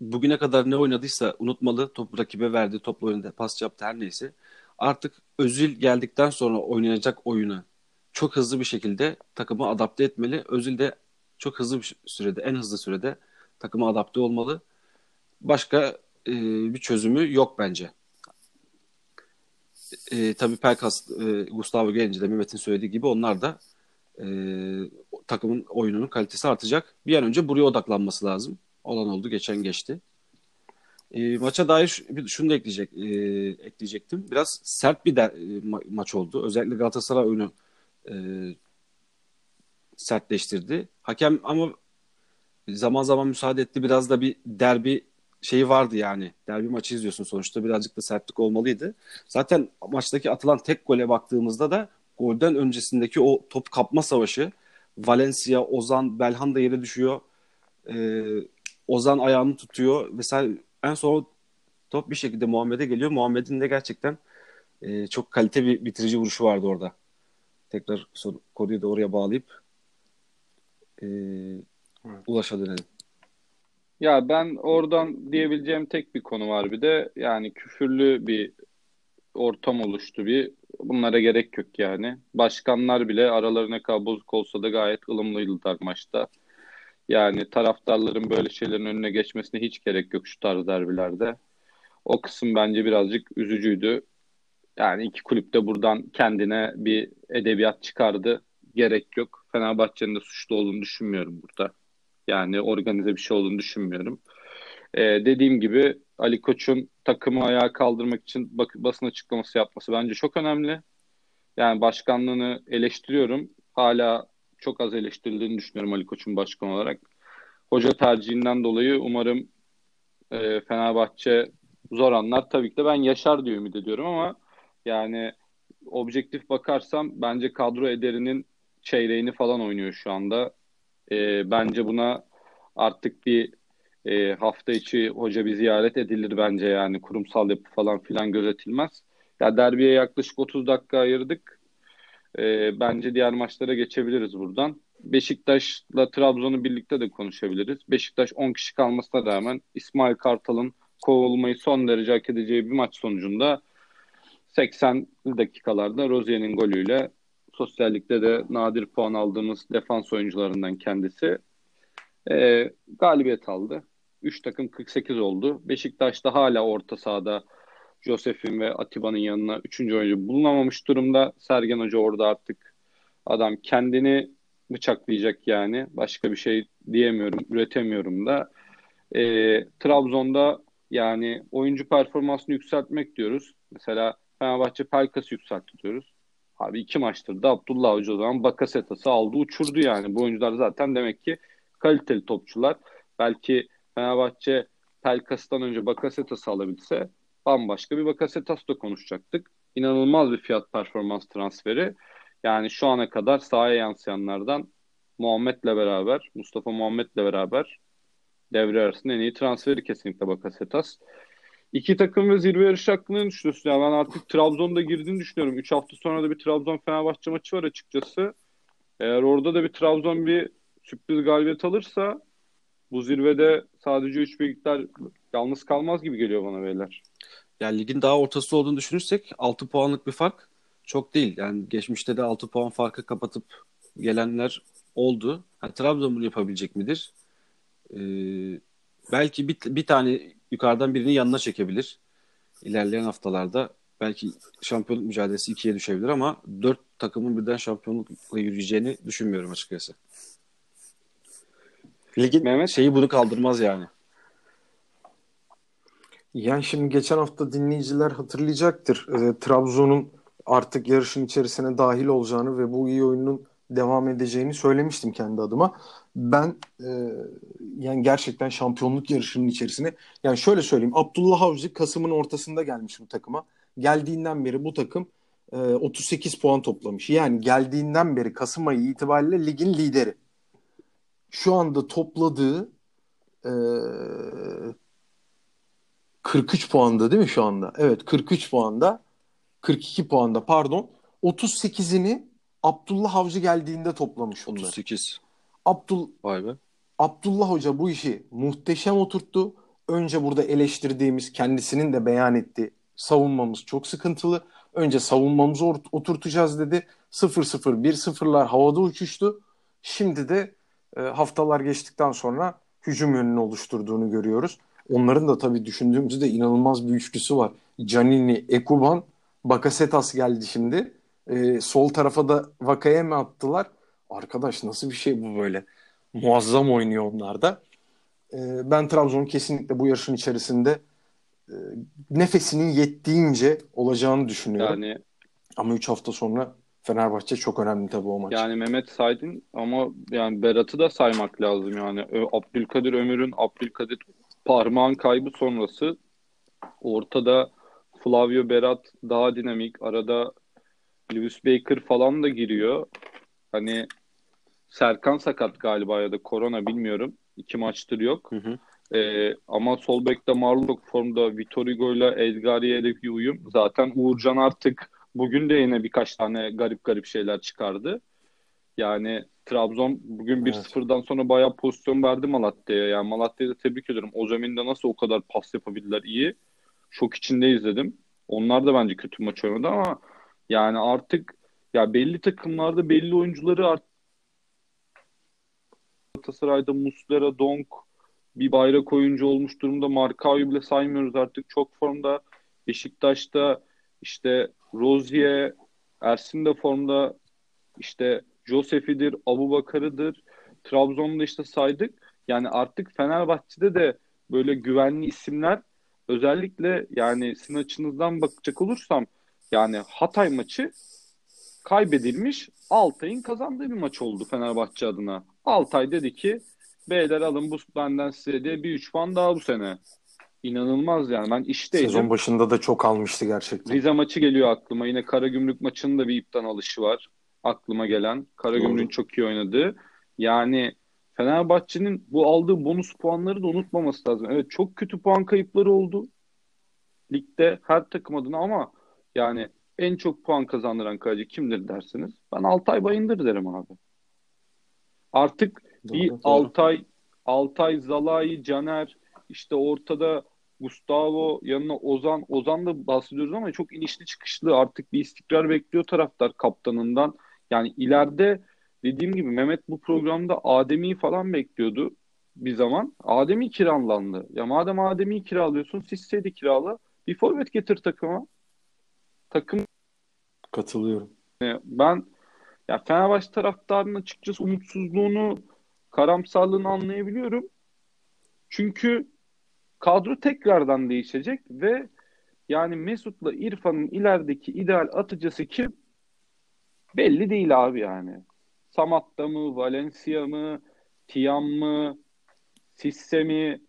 bugüne kadar ne oynadıysa unutmalı. Topu rakibe verdi, toplu oyunda pas yaptı her neyse. Artık Özil geldikten sonra oynayacak oyunu çok hızlı bir şekilde takımı adapte etmeli. Özil de çok hızlı bir sürede, en hızlı sürede takıma adapte olmalı. Başka e, bir çözümü yok bence. E, tabii Pelkas, e, Gustavo gelince de Mehmet'in söylediği gibi onlar da e, takımın oyununun kalitesi artacak. Bir an önce buraya odaklanması lazım. Olan oldu, geçen geçti. E, maça dair şunu da ekleyecek, e, ekleyecektim. Biraz sert bir de, e, ma- maç oldu. Özellikle Galatasaray oyunu e, sertleştirdi. Hakem ama zaman zaman müsaade etti. Biraz da bir derbi şeyi vardı yani. Derbi maçı izliyorsun sonuçta birazcık da sertlik olmalıydı. Zaten maçtaki atılan tek gole baktığımızda da golden öncesindeki o top kapma savaşı Valencia, Ozan, Belhan da yere düşüyor. Ee, Ozan ayağını tutuyor vesaire. En son top bir şekilde Muhammed'e geliyor. Muhammed'in de gerçekten e, çok kalite bir bitirici vuruşu vardı orada. Tekrar konuyu da oraya bağlayıp e, evet. Ulaş'a dönelim. Ya ben oradan diyebileceğim tek bir konu var bir de yani küfürlü bir ortam oluştu bir. Bunlara gerek yok yani. Başkanlar bile aralarına kadar bozuk olsa da gayet ılımlıydılar maçta. Yani taraftarların böyle şeylerin önüne geçmesine hiç gerek yok şu tarz derbilerde. O kısım bence birazcık üzücüydü. Yani iki kulüp de buradan kendine bir edebiyat çıkardı. Gerek yok. Fenerbahçe'nin de suçlu olduğunu düşünmüyorum burada. Yani organize bir şey olduğunu düşünmüyorum. Ee, dediğim gibi Ali Koç'un takımı ayağa kaldırmak için bak basın açıklaması yapması bence çok önemli. Yani başkanlığını eleştiriyorum. Hala çok az eleştirildiğini düşünüyorum Ali Koç'un başkan olarak. Hoca tercihinden dolayı umarım e, Fenerbahçe zor anlar. Tabii ki de ben yaşar diye ümit ediyorum ama yani objektif bakarsam bence kadro ederinin çeyreğini falan oynuyor şu anda. E, bence buna artık bir e, hafta içi hoca bir ziyaret edilir bence yani kurumsal yapı falan filan gözetilmez. Ya derbiye yaklaşık 30 dakika ayırdık. E, bence diğer maçlara geçebiliriz buradan. Beşiktaş'la Trabzon'u birlikte de konuşabiliriz. Beşiktaş 10 kişi kalmasına rağmen İsmail Kartal'ın kovulmayı son derece hak edeceği bir maç sonucunda 80 dakikalarda Rozier'in golüyle sosyallikte de nadir puan aldığımız defans oyuncularından kendisi e, galibiyet aldı. 3 takım 48 oldu. Beşiktaş'ta hala orta sahada Josef'in ve Atiba'nın yanına 3. oyuncu bulunamamış durumda. Sergen Hoca orada artık adam kendini bıçaklayacak yani. Başka bir şey diyemiyorum, üretemiyorum da. E, Trabzon'da yani oyuncu performansını yükseltmek diyoruz. Mesela Fenerbahçe Pelkas'ı yükseltti diyoruz. Abi iki maçtır da Abdullah Hoca o zaman Bakasetas'ı aldı uçurdu yani. Bu oyuncular zaten demek ki kaliteli topçular. Belki Fenerbahçe Pelkas'tan önce Bakasetas'ı alabilse bambaşka bir Bakasetas da konuşacaktık. İnanılmaz bir fiyat performans transferi. Yani şu ana kadar sahaya yansıyanlardan Muhammed'le beraber, Mustafa Muhammed'le beraber devre arasında en iyi transferi kesinlikle Bakasetas. İki takım ve zirve yarışı hakkında düşünüyorsun? Yani ben artık Trabzon'da girdiğini düşünüyorum. Üç hafta sonra da bir Trabzon-Fenerbahçe maçı var açıkçası. Eğer orada da bir Trabzon bir sürpriz galibiyet alırsa bu zirvede sadece üç büyükler yalnız kalmaz gibi geliyor bana beyler. Yani ligin daha ortası olduğunu düşünürsek 6 puanlık bir fark çok değil. Yani geçmişte de 6 puan farkı kapatıp gelenler oldu. Yani Trabzon bunu yapabilecek midir? Ee, belki bir, bir tane yukarıdan birini yanına çekebilir. İlerleyen haftalarda belki şampiyonluk mücadelesi ikiye düşebilir ama dört takımın birden şampiyonlukla yürüyeceğini düşünmüyorum açıkçası. Ligin Mehmet şeyi bunu kaldırmaz yani. Yani şimdi geçen hafta dinleyiciler hatırlayacaktır. E, Trabzon'un artık yarışın içerisine dahil olacağını ve bu iyi oyunun devam edeceğini söylemiştim kendi adıma. Ben e, yani gerçekten şampiyonluk yarışının içerisine yani şöyle söyleyeyim Abdullah Avcı Kasım'ın ortasında gelmiş bu takıma. Geldiğinden beri bu takım e, 38 puan toplamış. Yani geldiğinden beri Kasım ayı itibariyle ligin lideri. Şu anda topladığı e, 43 puanda değil mi şu anda? Evet 43 puanda 42 puanda pardon 38'ini Abdullah Avcı geldiğinde toplamış bunları. 38. Abdul Vay be. Abdullah Hoca bu işi muhteşem oturttu. Önce burada eleştirdiğimiz kendisinin de beyan ettiği savunmamız çok sıkıntılı. Önce savunmamızı oturtacağız dedi. 0-0 1-0'lar havada uçuştu. Şimdi de e, haftalar geçtikten sonra hücum yönünü oluşturduğunu görüyoruz. Onların da tabii düşündüğümüzde inanılmaz bir üçlüsü var. Canini, Ekuban, Bakasetas geldi şimdi. E, sol tarafa da Vakaya mı attılar? Arkadaş nasıl bir şey bu böyle? Muazzam oynuyor onlar da. E, ben Trabzon'un kesinlikle bu yarışın içerisinde e, nefesinin yettiğince olacağını düşünüyorum. Yani ama 3 hafta sonra Fenerbahçe çok önemli tabii o maç. Yani Mehmet saydın ama yani Berat'ı da saymak lazım yani. Abdülkadir Ömür'ün Abdülkadir parmağın kaybı sonrası ortada Flavio Berat daha dinamik. Arada Lewis Baker falan da giriyor. Hani Serkan sakat galiba ya da korona bilmiyorum. İki maçtır yok. Hı hı. Ee, ama sol bekte Marlok formda Vitor Hugo ile Edgariye'de bir uyum. Zaten Uğurcan artık bugün de yine birkaç tane garip garip şeyler çıkardı. Yani Trabzon bugün 1-0'dan sonra bayağı pozisyon verdi Malatya'ya. Yani Malatya'yı da tebrik ediyorum. Ozamin'de nasıl o kadar pas yapabildiler iyi. Şok içinde izledim. Onlar da bence kötü maç oynadı ama yani artık ya belli takımlarda belli oyuncuları artık Galatasaray'da Muslera, Donk bir bayrak oyuncu olmuş durumda. Markao'yu bile saymıyoruz artık. Çok formda. Beşiktaş'ta işte Rozier, Ersin de formda. İşte Josef'idir, Abu Bakar'ıdır. Trabzon'da işte saydık. Yani artık Fenerbahçe'de de böyle güvenli isimler özellikle yani sizin açınızdan bakacak olursam yani Hatay maçı kaybedilmiş Altay'ın kazandığı bir maç oldu Fenerbahçe adına. Altay dedi ki beyler alın bu benden size diye bir 3 puan daha bu sene. İnanılmaz yani ben işteydim. Sezon başında da çok almıştı gerçekten. Rize maçı geliyor aklıma. Yine Karagümrük maçının da bir ipten alışı var. Aklıma gelen. Karagümrük'ün çok iyi oynadığı. Yani Fenerbahçe'nin bu aldığı bonus puanları da unutmaması lazım. Evet çok kötü puan kayıpları oldu. Ligde her takım adına ama yani en çok puan kazandıran kaleci kimdir dersiniz? Ben Altay Bayındır derim abi. Artık Doğru, bir doğru. Altay, Altay, Zalai, Caner, işte ortada Gustavo, yanına Ozan. Ozan da bahsediyoruz ama çok inişli çıkışlı. Artık bir istikrar bekliyor taraftar kaptanından. Yani ileride dediğim gibi Mehmet bu programda Adem'i falan bekliyordu bir zaman. Adem'i kiralandı. Ya madem Adem'i kiralıyorsun Sisse'yi de kirala. Bir forvet getir takıma. Takım Katılıyorum. ben ya Fenerbahçe taraftarının açıkçası umutsuzluğunu, karamsarlığını anlayabiliyorum. Çünkü kadro tekrardan değişecek ve yani Mesut'la İrfan'ın ilerideki ideal atıcısı kim? Belli değil abi yani. Samatta mı, Valencia mı, Tiam mı, Sisse mi?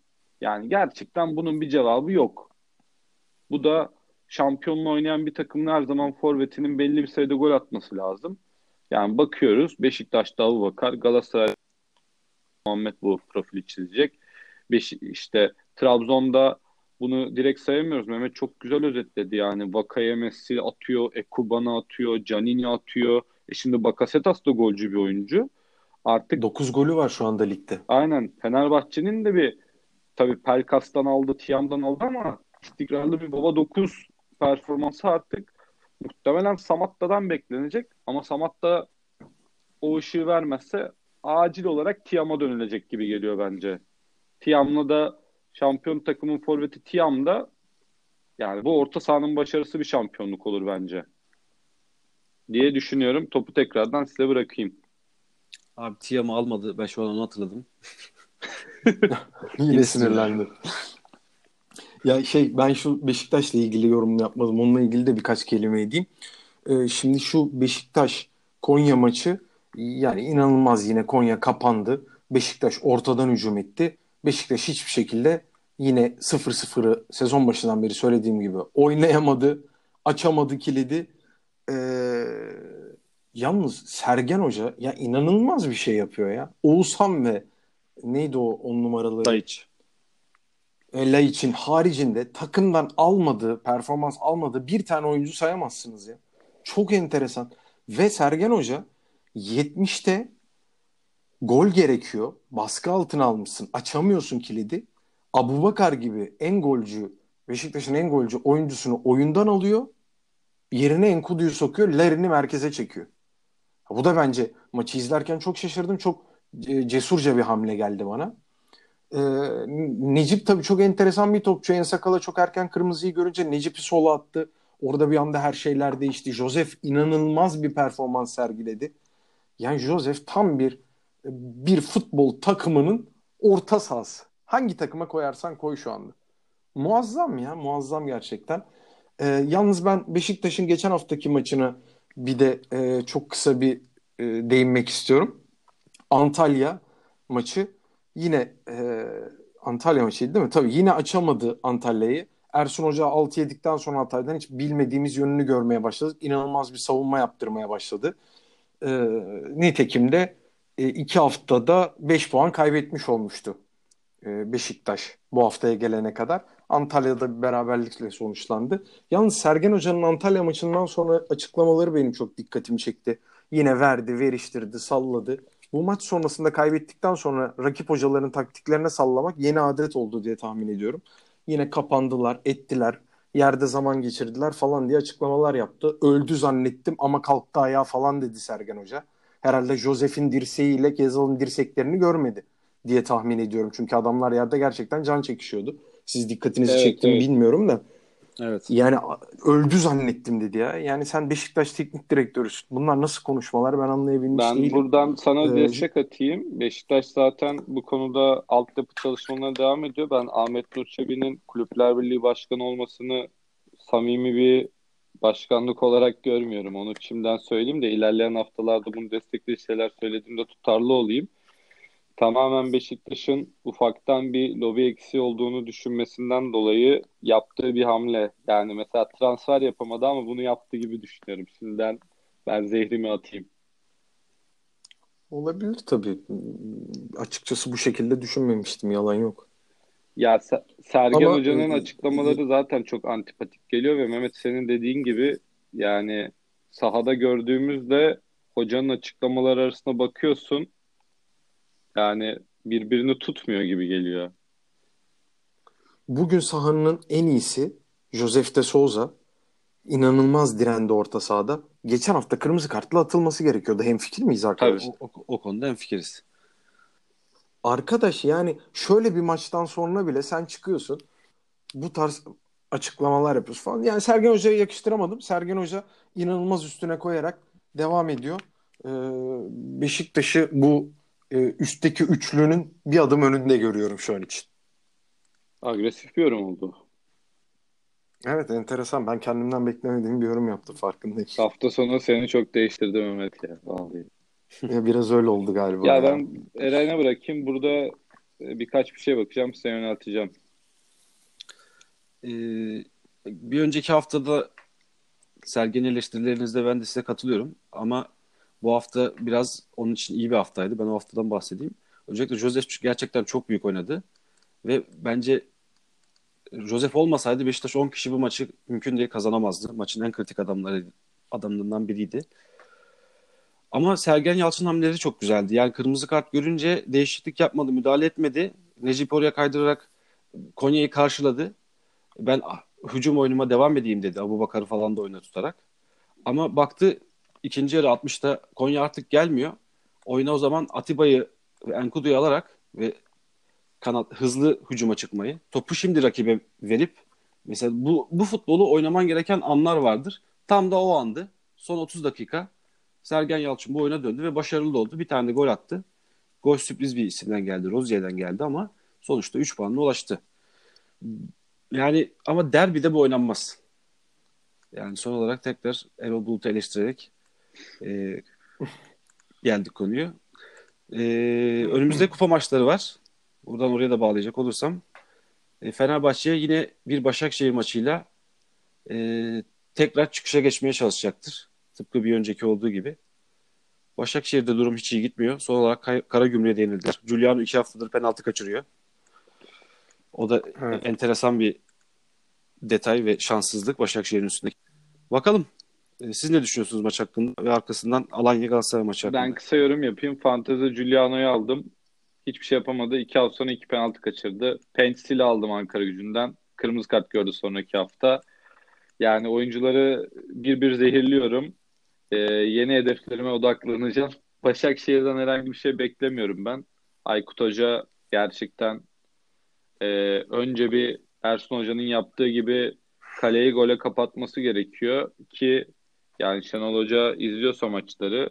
Yani gerçekten bunun bir cevabı yok. Bu da şampiyonla oynayan bir takımın her zaman forvetinin belli bir sayıda gol atması lazım. Yani bakıyoruz Beşiktaş'ta Abubakar, Galatasaray Muhammed bu profili çizecek. Beş, işte Trabzon'da bunu direkt sayamıyoruz. Mehmet çok güzel özetledi yani. Vakayemesi atıyor, Ekuban'a atıyor, Canini atıyor. E şimdi Bakasetas da golcü bir oyuncu. Artık 9 golü var şu anda ligde. aynen Fenerbahçe'nin de bir tabii Pelkas'tan aldı, Tiam'dan aldı ama istikrarlı bir baba 9 performansı artık muhtemelen Samatta'dan beklenecek. Ama Samatta o ışığı vermezse acil olarak Tiam'a dönülecek gibi geliyor bence. Tiam'la da şampiyon takımın forveti Tiam'da yani bu orta sahanın başarısı bir şampiyonluk olur bence. Diye düşünüyorum. Topu tekrardan size bırakayım. Abi Tiam'ı almadı. Ben şu an onu hatırladım. Yine sinirlendi. Ya şey ben şu Beşiktaş'la ilgili yorum yapmadım. Onunla ilgili de birkaç kelime edeyim. Ee, şimdi şu Beşiktaş Konya maçı yani inanılmaz yine Konya kapandı. Beşiktaş ortadan hücum etti. Beşiktaş hiçbir şekilde yine 0-0'ı sezon başından beri söylediğim gibi oynayamadı. Açamadı kilidi. Ee, yalnız Sergen Hoca ya inanılmaz bir şey yapıyor ya. Oğuzhan ve neydi o on numaralı? Daiç. Ella için haricinde takımdan almadığı, performans almadığı bir tane oyuncu sayamazsınız ya. Çok enteresan. Ve Sergen Hoca 70'te gol gerekiyor. Baskı altına almışsın. Açamıyorsun kilidi. Abubakar gibi en golcü, Beşiktaş'ın en golcü oyuncusunu oyundan alıyor. Yerine Enkudu'yu sokuyor. Larin'i merkeze çekiyor. Bu da bence maçı izlerken çok şaşırdım. Çok e, cesurca bir hamle geldi bana. Ee, Necip tabii çok enteresan bir topçu. En sakala çok erken kırmızıyı görünce Necip'i sola attı. Orada bir anda her şeyler değişti. Josef inanılmaz bir performans sergiledi. Yani Josef tam bir bir futbol takımının orta sahası. Hangi takıma koyarsan koy şu anda. Muazzam ya, muazzam gerçekten. Ee, yalnız ben Beşiktaş'ın geçen haftaki maçına bir de e, çok kısa bir e, değinmek istiyorum. Antalya maçı yine e, Antalya maçıydı değil mi? Tabii yine açamadı Antalya'yı. Ersun Hoca 6 yedikten sonra Hatay'dan hiç bilmediğimiz yönünü görmeye başladık. İnanılmaz bir savunma yaptırmaya başladı. E, nitekim de e, iki haftada 5 puan kaybetmiş olmuştu e, Beşiktaş bu haftaya gelene kadar. Antalya'da bir beraberlikle sonuçlandı. Yalnız Sergen Hoca'nın Antalya maçından sonra açıklamaları benim çok dikkatimi çekti. Yine verdi, veriştirdi, salladı. Bu maç sonrasında kaybettikten sonra rakip hocaların taktiklerine sallamak yeni adet oldu diye tahmin ediyorum. Yine kapandılar, ettiler, yerde zaman geçirdiler falan diye açıklamalar yaptı. Öldü zannettim ama kalktı ayağa falan dedi Sergen Hoca. Herhalde Josef'in dirseğiyle Gezal'ın dirseklerini görmedi diye tahmin ediyorum. Çünkü adamlar yerde gerçekten can çekişiyordu. Siz dikkatinizi Evet, çekti evet. bilmiyorum da. Evet. Yani öldü zannettim dedi ya. Yani sen Beşiktaş teknik direktörüsün. Bunlar nasıl konuşmalar ben anlayabilmiş Ben değilim. buradan sana Ee, destek atayım. Beşiktaş zaten bu konuda altyapı çalışmalarına devam ediyor. Ben Ahmet Nur Çebi'nin Kulüpler Birliği Başkanı olmasını samimi bir başkanlık olarak görmüyorum. Onu şimdiden söyleyeyim de ilerleyen haftalarda bunu destekleyici şeyler söylediğimde tutarlı olayım. Tamamen Beşiktaş'ın ufaktan bir lobi eksiği olduğunu düşünmesinden dolayı yaptığı bir hamle. Yani mesela transfer yapamadı ama bunu yaptı gibi düşünüyorum. Şimdiden ben zehrimi atayım. Olabilir tabii. Açıkçası bu şekilde düşünmemiştim. Yalan yok. Ya Se- Sergen Ama, Hoca'nın açıklamaları zaten çok antipatik geliyor ve Mehmet senin dediğin gibi yani sahada gördüğümüzde hocanın açıklamaları arasında bakıyorsun yani birbirini tutmuyor gibi geliyor. Bugün sahanın en iyisi Josef de Souza. İnanılmaz direndi orta sahada. Geçen hafta kırmızı kartla atılması gerekiyordu. Hemfikir miyiz arkadaşlar? O, o, o konuda hemfikiriz. Arkadaş yani şöyle bir maçtan sonra bile sen çıkıyorsun. Bu tarz açıklamalar yapıyorsun falan. Yani Sergen Hoca'ya yakıştıramadım. Sergen Hoca inanılmaz üstüne koyarak devam ediyor. Ee, Beşiktaş'ı bu e, üstteki üçlünün bir adım önünde görüyorum şu an için. Agresif bir yorum oldu. Evet enteresan. Ben kendimden beklemediğim bir yorum yaptım farkındayım. Hafta sonu seni çok değiştirdi Mehmet ya. Vallahi. Ya biraz öyle oldu galiba. Ya ya. ben Eren'e bırakayım. Burada e, birkaç bir şey bakacağım. Size yönelteceğim. Ee, bir önceki haftada Sergen eleştirilerinizde ben de size katılıyorum. Ama bu hafta biraz onun için iyi bir haftaydı. Ben o haftadan bahsedeyim. Öncelikle Josef gerçekten çok büyük oynadı. Ve bence Josef olmasaydı Beşiktaş 10 kişi bu maçı mümkün değil kazanamazdı. Maçın en kritik adamları adamlarından biriydi. Ama Sergen Yalçın hamleleri çok güzeldi. Yani kırmızı kart görünce değişiklik yapmadı, müdahale etmedi. Necip oraya kaydırarak Konya'yı karşıladı. Ben ah, hücum oyunuma devam edeyim dedi. Abu Bakar'ı falan da oyuna tutarak. Ama baktı ikinci yarı 60'ta Konya artık gelmiyor. Oyuna o zaman Atiba'yı ve Enkudu'yu alarak ve kanat hızlı hücuma çıkmayı, topu şimdi rakibe verip mesela bu bu futbolu oynaman gereken anlar vardır. Tam da o andı. Son 30 dakika Sergen Yalçın bu oyuna döndü ve başarılı oldu. Bir tane de gol attı. Gol sürpriz bir isimden geldi. Rozier'den geldi ama sonuçta 3 puanla ulaştı. Yani ama derbide bu oynanmaz. Yani son olarak tekrar Erol Bulut'u eleştirerek e, geldik konuyu. E, önümüzde kupa maçları var. Buradan oraya da bağlayacak olursam. E, Fenerbahçe yine bir Başakşehir maçıyla e, tekrar çıkışa geçmeye çalışacaktır. Tıpkı bir önceki olduğu gibi. Başakşehir'de durum hiç iyi gitmiyor. Son olarak Kay- Karagümrük'e yenildiler. Giuliano iki haftadır penaltı kaçırıyor. O da Evet. enteresan bir detay ve şanssızlık Başakşehir'in üstünde. Bakalım siz ne düşünüyorsunuz maç hakkında ve arkasından Alanya Galatasaray maçı hakkında? Ben kısa yorum yapayım. Fantezi Giuliano'yu aldım. Hiçbir şey yapamadı. İki hafta sonra iki penaltı kaçırdı. Pensil'i aldım Ankara gücünden. Kırmızı kart gördü sonraki hafta. Yani oyuncuları bir bir zehirliyorum. Ee, yeni hedeflerime odaklanacağım. Başakşehir'den herhangi bir şey beklemiyorum ben. Aykut Hoca gerçekten e, önce bir Ersun Hoca'nın yaptığı gibi kaleyi gole kapatması gerekiyor ki yani Şenol Hoca izliyorsa maçları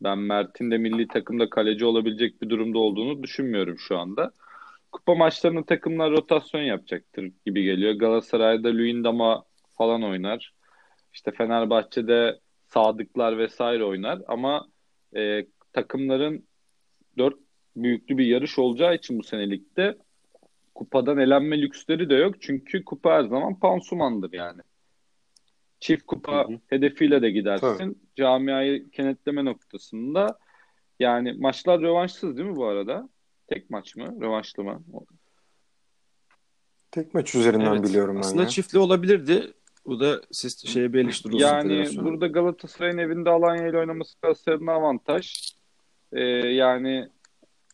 ben Mert'in de milli takımda kaleci olabilecek bir durumda olduğunu düşünmüyorum şu anda. Kupa maçlarında takımlar rotasyon yapacaktır gibi geliyor. Galatasaray'da Luyendam'a falan oynar. İşte Fenerbahçe'de Sadıklar vesaire oynar ama e, takımların dört büyüklü bir yarış olacağı için bu senelikte kupadan elenme lüksleri de yok. Çünkü kupa her zaman pansumandır yani. Çift kupa Hı hı. hedefiyle de gidersin. Camiayı kenetleme noktasında yani maçlar rövanşsız değil mi bu arada? Tek maç mı? Rövanşlı mı? Tek maç üzerinden Evet. biliyorum ben Aslında ya. çiftli olabilirdi. Bu da siz şeye bir Yani burada Galatasaray'ın evinde Alanya ile oynaması Galatasaray'ın avantaj. e, yani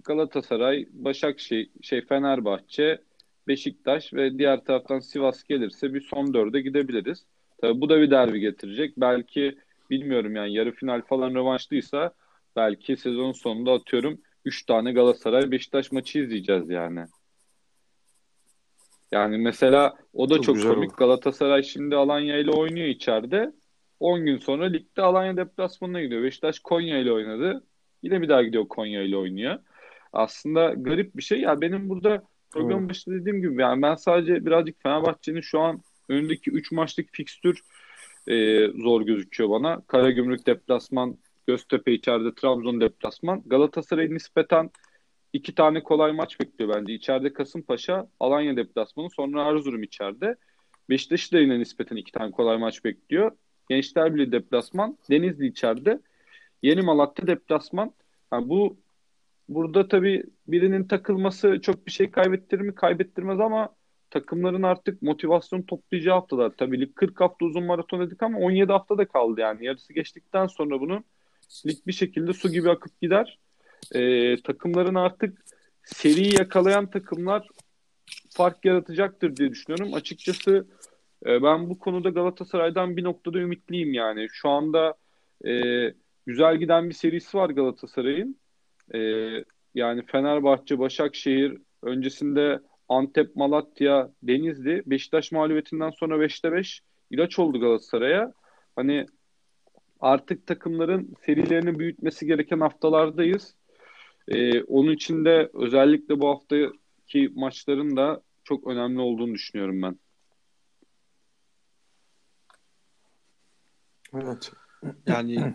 Galatasaray, Başakşehir, şey Fenerbahçe, Beşiktaş ve diğer taraftan Sivas gelirse bir son dörde gidebiliriz. Tabii bu da bir derbi getirecek. Belki bilmiyorum yani yarı final falan rövanşlıysa belki sezon sonunda atıyorum 3 tane Galatasaray Beşiktaş maçı izleyeceğiz yani. Yani mesela o da çok, Çok komik. olur. Galatasaray şimdi Alanya ile oynuyor içeride. 10 gün sonra ligde Alanya deplasmanına gidiyor. Beşiktaş Konya ile oynadı. Yine bir daha gidiyor Konya ile oynuyor. Aslında garip bir şey. Ya benim burada program Evet. başında dediğim gibi yani ben sadece birazcık Fenerbahçe'nin şu an önündeki 3 maçlık fikstür e, zor gözüküyor bana. Karagümrük deplasman, Göztepe içeride, Trabzon deplasman. Galatasaray'ın nispeten iki tane kolay maç bekliyor bence. İçeride Kasımpaşa, Alanya deplasmanı, sonra Erzurum içeride. Beşiktaş'ı da yine nispeten iki tane kolay maç bekliyor. Gençler Birliği deplasman, Denizli içeride, Yeni Malatya deplasman. Yani bu burada tabii birinin takılması çok bir şey kaybettirir mi? Kaybettirmez ama takımların artık motivasyon toplayacağı haftalar. Tabii lig 40 hafta uzun maraton dedik ama 17 hafta da kaldı yani. Yarısı geçtikten sonra bunun lig bir şekilde su gibi akıp gider. Ee, takımların artık seriyi yakalayan takımlar fark yaratacaktır diye düşünüyorum. Açıkçası e, ben bu konuda Galatasaray'dan bir noktada ümitliyim yani. Şu anda e, güzel giden bir serisi var Galatasaray'ın. E, yani Fenerbahçe, Başakşehir, öncesinde Antep, Malatya, Denizli, Beşiktaş mağlubiyetinden sonra 5'te 5 ilaç oldu Galatasaray'a. Hani artık takımların serilerini büyütmesi gereken haftalardayız. Ee, onun için de özellikle bu haftaki maçların da çok önemli olduğunu düşünüyorum ben. Evet. Yani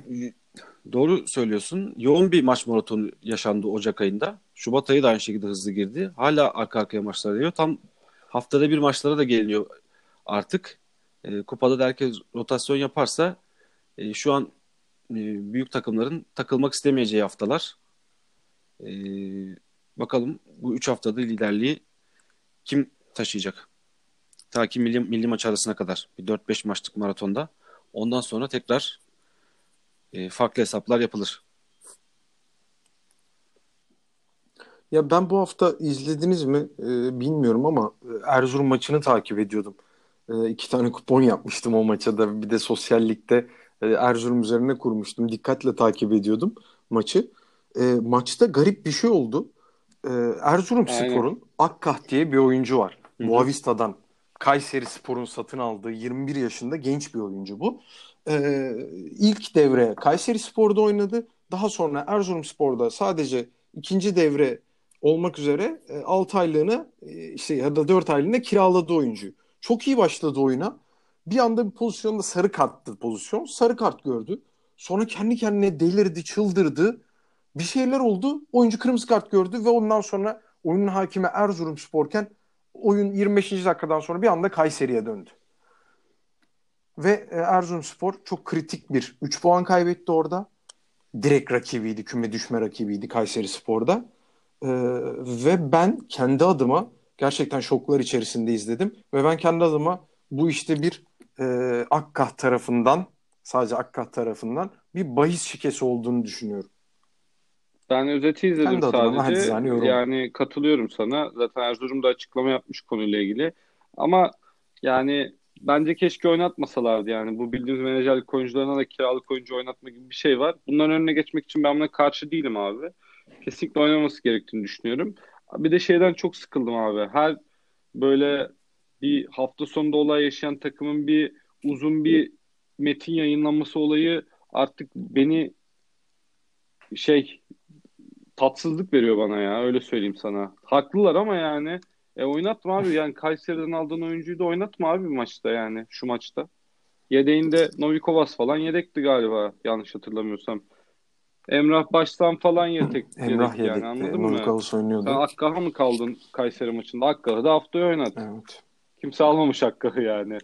doğru söylüyorsun. Yoğun bir maç maratonu yaşandı Ocak ayında. Şubat ayı da aynı şekilde hızlı girdi. Hala arka arkaya maçlar geliyor. Tam haftada bir maçlara da geliniyor artık. E, kupada da herkes rotasyon yaparsa e, şu an e, büyük takımların takılmak istemeyeceği haftalar. E, bakalım bu 3 haftada liderliği kim taşıyacak? Ta ki milli, milli maç arasına kadar bir 4-5 maçlık maratonda. Ondan sonra tekrar e, farklı hesaplar yapılır. Ya ben bu hafta izlediniz mi e, bilmiyorum ama e, Erzurum maçını takip ediyordum. E, iki tane kupon yapmıştım o maça da bir de sosyallikte e, Erzurum üzerine kurmuştum. Dikkatle takip ediyordum maçı. E, maçta garip bir şey oldu. E, Erzurum Aynen. Spor'un Akkah diye bir oyuncu var. Hı hı. Boavista'dan Kayseri Spor'un satın aldığı 21 yaşında genç bir oyuncu bu. E, ilk devre Kayseri Spor'da oynadı. Daha sonra Erzurum Spor'da sadece ikinci devre olmak üzere 6 aylığına e, işte ya da 4 aylığına kiraladı oyuncuyu. Çok iyi başladı oyuna. Bir anda bir pozisyonda sarı karttı pozisyon. Sarı kart gördü. Sonra kendi kendine delirdi, çıldırdı. Bir şeyler oldu. Oyuncu kırmızı kart gördü ve ondan sonra oyunun hakimi Erzurum Sporken oyun 25. dakikadan sonra bir anda Kayseri'ye döndü. Ve e, Erzurum Spor çok kritik bir 3 puan kaybetti orada. Direkt rakibiydi, küme düşme rakibiydi Kayseri Spor'da. Ee, ve ben kendi adıma gerçekten şoklar içerisinde izledim ve ben kendi adıma bu işte bir e, Akkah tarafından sadece Akkah tarafından bir bahis şikesi olduğunu düşünüyorum. Ben özeti izledim adıma sadece. yorum. Yani katılıyorum sana. Zaten Erzurum da açıklama yapmış konuyla ilgili. Ama yani bence keşke oynatmasalardı yani. Bu bildiğimiz menajerlik oyuncularına da kiralık oyuncu oynatma gibi bir şey var. Bunların önüne geçmek için ben buna karşı değilim abi. Kesinlikle oynaması gerektiğini düşünüyorum. Bir de şeyden çok sıkıldım abi. Her böyle bir hafta sonunda olay yaşayan takımın bir uzun bir metin yayınlanması olayı artık beni şey tatsızlık veriyor bana ya öyle söyleyeyim sana. Haklılar ama yani e, oynatma abi yani Kayseri'den aldığın oyuncuyu da oynatma abi maçta yani şu maçta. Yedeğinde Novikovas falan yedekti galiba yanlış hatırlamıyorsam. Emrah Baştan falan yedek, Emrah yedek yani yedekti. anladın mı? Nurkavus oynuyordu. Sen Akkah'a mı kaldın Kayseri maçında? Akkah'ı da haftaya oynat. Evet. Kimse almamış Akkah'ı yani.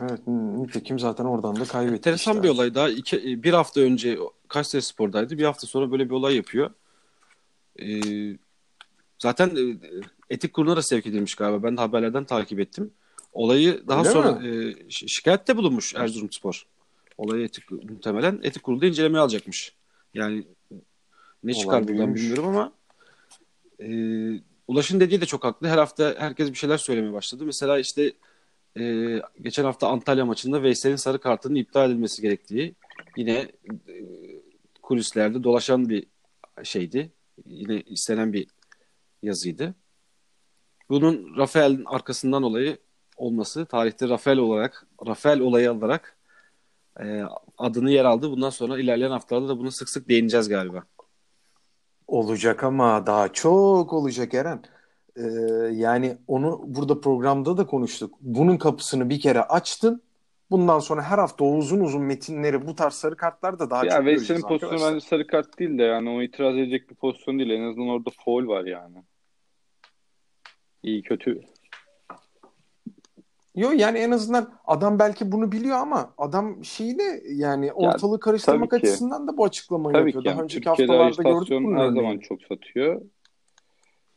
Evet. Nitekim zaten oradan da kaybetti. Enteresan işte. bir olay daha. İki, bir hafta önce Kayseri Spor'daydı. Bir hafta sonra böyle bir olay yapıyor. Ee, zaten e, etik kuruluna da sevk edilmiş galiba. Ben de haberlerden takip ettim. Olayı daha Öyle sonra mi? e, şi- şikayette bulunmuş Erzurumspor. Olayı etik muhtemelen etik kurulda incelemeye alacakmış. Yani ne Olay çıkar buradan büyümüş. bilmiyorum ama e, Ulaş'ın dediği de çok haklı. Her hafta herkes bir şeyler söylemeye başladı. Mesela işte e, geçen hafta Antalya maçında Veysel'in sarı kartının iptal edilmesi gerektiği yine e, kulislerde dolaşan bir şeydi. Yine istenen bir yazıydı. Bunun Rafael'in arkasından olayı olması tarihte Rafael olarak Rafael olayı olarak e, adını yer aldı. Bundan sonra ilerleyen haftalarda da bunu sık sık değineceğiz galiba. Olacak ama daha çok olacak Eren. Ee, yani onu burada programda da konuştuk. Bunun kapısını bir kere açtın. Bundan sonra her hafta o uzun uzun metinleri bu tarz sarı kartlar da daha ya çok Veysel'in pozisyonu arkadaşlar. bence sarı kart değil de yani o itiraz edecek bir pozisyon değil. En azından orada foul var yani. İyi kötü. Yo yani en azından adam belki bunu biliyor ama adam şeyi de yani ortalığı karıştırmak tabii ki. açısından da bu açıklamayı Tabii yapıyor. ki Daha önceki Türkiye'de haftalarda gördük bunun her örneğini. zaman çok satıyor.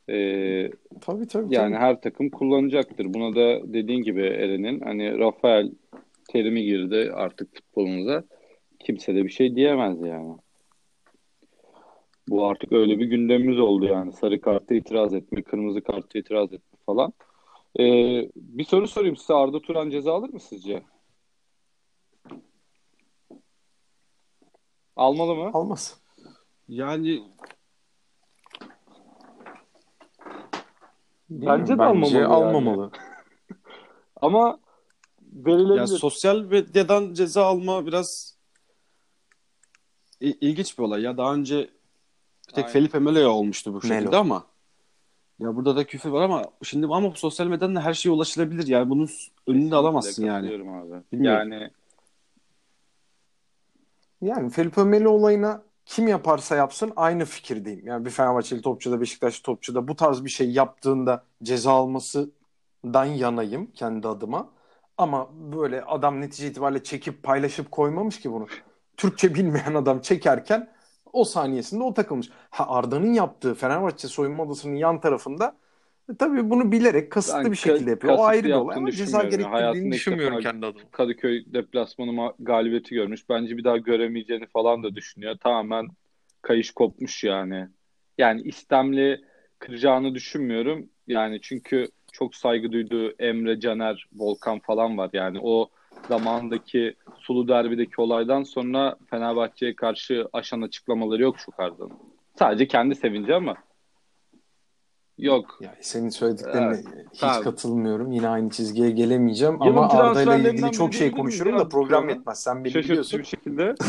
Ee, Tabii tabii. Yani tabii. her takım kullanacaktır. Buna da dediğin gibi Eren'in hani Rafael terimi girdi artık futbolumuza. Kimse de bir şey diyemez yani. Bu artık öyle bir gündemimiz oldu yani. Sarı kartı itiraz etme, kırmızı kartı itiraz etme falan. Ee, bir soru sorayım size. Arda Turan ceza alır mı sizce? Almalı mı? Almaz. Yani Bence de Bence almamalı yani. almamalı. Ama verilebilir. ya sosyal medyadan ceza alma biraz il- ilginç bir olay ya. Daha önce bir tek Aynen. Felipe Melo olmuştu bu Melo. şekilde ama ya burada da küfür var ama şimdi ama bu sosyal medyadan da her şeye ulaşılabilir. Yani bunun önünü de alamazsın yani. Abi. Bilmiyorum. Yani Yani Felipe Melo olayına kim yaparsa yapsın aynı fikirdeyim. Yani bir Fenerbahçeli topçu da Beşiktaşlı topçu da bu tarz bir şey yaptığında ceza almasından yanayım kendi adıma. Ama böyle adam netice itibariyle çekip paylaşıp koymamış ki bunu. Türkçe bilmeyen adam çekerken o saniyesinde o takılmış. Ha Arda'nın yaptığı Fenerbahçe soyunma odasının yan tarafında e, tabii bunu bilerek kasıtlı bir şekilde yapıyor. O ayrı bir olay ama ceza gerektirdiğini düşünmüyorum defa- kendi adıma. Kadıköy deplasmanı ma- galibiyeti görmüş. Bence bir daha göremeyeceğini falan da düşünüyor. Tamamen kayış kopmuş yani. Yani istemli kıracağını düşünmüyorum. Yani çünkü çok saygı duyduğu Emre, Caner, Volkan falan var. Yani o zamandaki Sulu Derbi'deki olaydan sonra Fenerbahçe'ye karşı aşan açıklamaları yok şu Arda'nın. Sadece kendi sevinci ama yok. Ya senin söylediklerine hiç tamam. katılmıyorum. Yine aynı çizgiye gelemeyeceğim Yılın ama Arda ile ilgili çok şey konuşurum da program yetmez. Sen beni Şaşırtıcı biliyorsun. bir şekilde.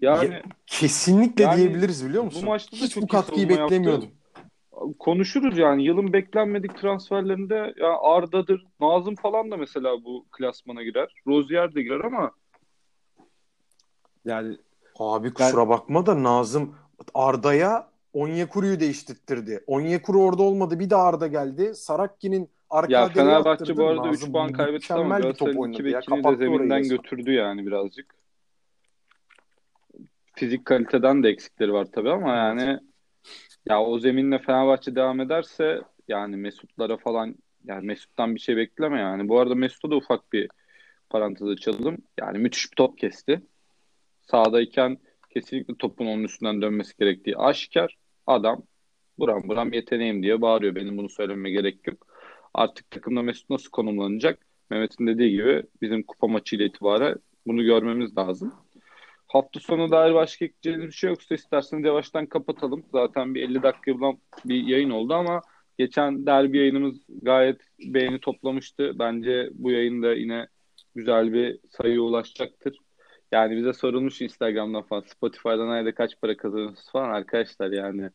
yani Ya- Kesinlikle Yani diyebiliriz biliyor musun? bu maçta da Hiç çok bu katkıyı yaptı. Konuşuruz yani yılın beklenmedik transferlerinde ya Arda'dır, Nazım falan da mesela bu klasmana girer. Rozier de girer ama Yani Abi kusura bakma da Nazım Arda'ya Onyekuru'yu değiştirtirdi. Onyekuru orada olmadı. Bir de Arda geldi. Sarakki'nin arka ya Fenerbahçe bu arada 3 Nazım puan kaybetti ama mükemmel bir top Galatasaray'ın bekini de zeminden götürdü yani birazcık. Fizik kaliteden de eksikleri var tabii ama yani ya o zeminle Fenerbahçe devam ederse yani Mesutlara falan yani Mesut'tan bir şey bekleme yani. Bu arada Mesut'a da ufak bir parantez açalım. Yani müthiş bir top kesti. Sağdayken kesinlikle topun onun üstünden dönmesi gerektiği aşikar. Adam buram buram yeteneğim diye bağırıyor. Benim bunu söylememe gerek yok. Artık takımda Mesut nasıl konumlanacak? Mehmet'in dediği gibi bizim kupa maçıyla itibaren bunu görmemiz lazım. Hafta sonu dair başka ekleyeceğiniz bir şey yoksa isterseniz yavaştan kapatalım. Zaten bir 50 dakika falan bir yayın oldu ama geçen derbi yayınımız gayet beğeni toplamıştı. Bence bu yayın da yine güzel bir sayıya ulaşacaktır. Yani bize sorulmuş Instagram'dan falan Spotify'dan ayda kaç para kazanıyorsunuz falan arkadaşlar yani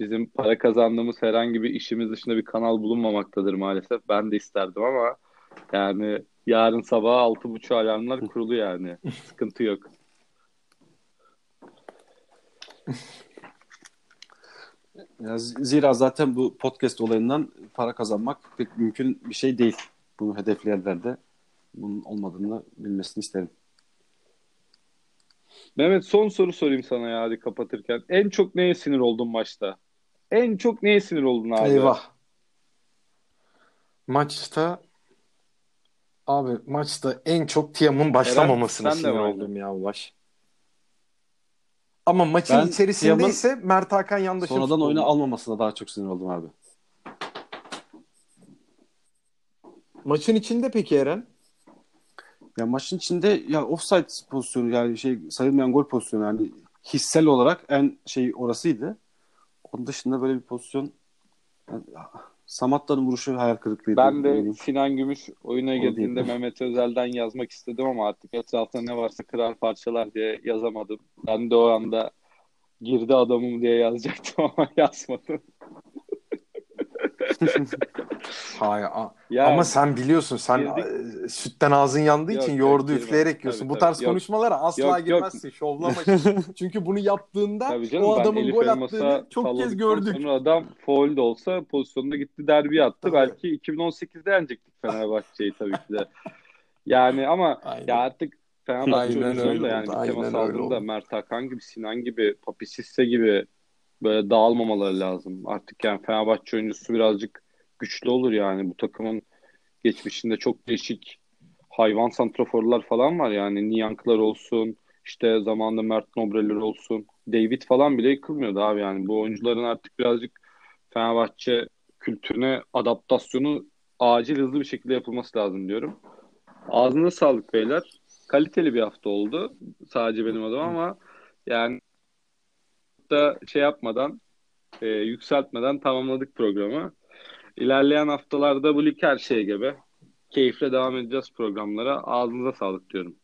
bizim para kazandığımız herhangi bir işimiz dışında bir kanal bulunmamaktadır maalesef. Ben de isterdim ama yani yarın sabah 6.30 alarmlar kurulu yani. Sıkıntı yok. ya zira zaten bu podcast olayından para kazanmak pek mümkün bir şey değil. Bunu hedefleyenler de bunun olmadığını bilmesini isterim. Mehmet son soru sorayım sana ya hadi kapatırken. En çok neye sinir oldun maçta? En çok neye sinir oldun abi? Eyvah. Maçta Abi maçta en çok Tiam'ın başlamamasına de sinir oldum ya Ulaş. Ama maçın Ben içerisinde ise Mert Hakan yandaşın Sonradan futbolu. oyuna almamasına daha çok sinir oldum abi. Maçın içinde peki Eren? Ya maçın içinde ya offside pozisyonu yani şey sayılmayan gol pozisyonu yani hissel olarak en şey orasıydı. Onun dışında böyle bir pozisyon yani, Samatta'nın vuruşu hayal kırıklığıydı. Ben de Benim. Sinan Gümüş oyuna O girdiğinde değil. Mehmet Özel'den yazmak istedim ama artık etrafta ne varsa kırar parçalar diye yazamadım. Ben de o anda girdi adamım diye yazacaktım ama yazmadım. Hayır. Ya, Ama sen biliyorsun sen Girdik. e, sütten ağzın yandığı Yok, için yok, yoğurdu girmem. üfleyerek yiyorsun. Tabii, Bu tarz Yok. konuşmalara asla Yok, yok. girmezsin. Şovlama. Çünkü bunu yaptığında Tabii canım, o adamın gol attığını çok kez gördük. Sonra adam foul de olsa pozisyonda gitti derbi attı. Tabii. Belki 2018'de yenecektik Fenerbahçe'yi tabii ki de. Yani ama Aynen. ya artık Fenerbahçe oyuncuları da yani bir temas aldığında. Mert Hakan gibi, Sinan gibi, Papi Sisse gibi böyle dağılmamaları lazım. Artık yani Fenerbahçe oyuncusu birazcık güçlü olur yani. Bu takımın geçmişinde çok değişik hayvan santraforlar falan var yani. Niyanklar olsun, işte zamanında Mert Nobreler olsun. David falan bile yıkılmıyordu abi yani. Bu oyuncuların artık birazcık Fenerbahçe kültürüne adaptasyonu acil hızlı bir şekilde yapılması lazım diyorum. Ağzına sağlık beyler. Kaliteli bir hafta oldu. Sadece benim adıma ama yani da şey yapmadan e, yükseltmeden tamamladık programı. İlerleyen haftalarda bu lig her şeye gebe. Keyifle devam edeceğiz programlara. Ağzınıza sağlık diyorum.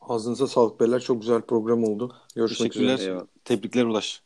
Ağzınıza sağlık beyler. Çok güzel program oldu. Görüşmek üzere. Tebrikler Ulaş.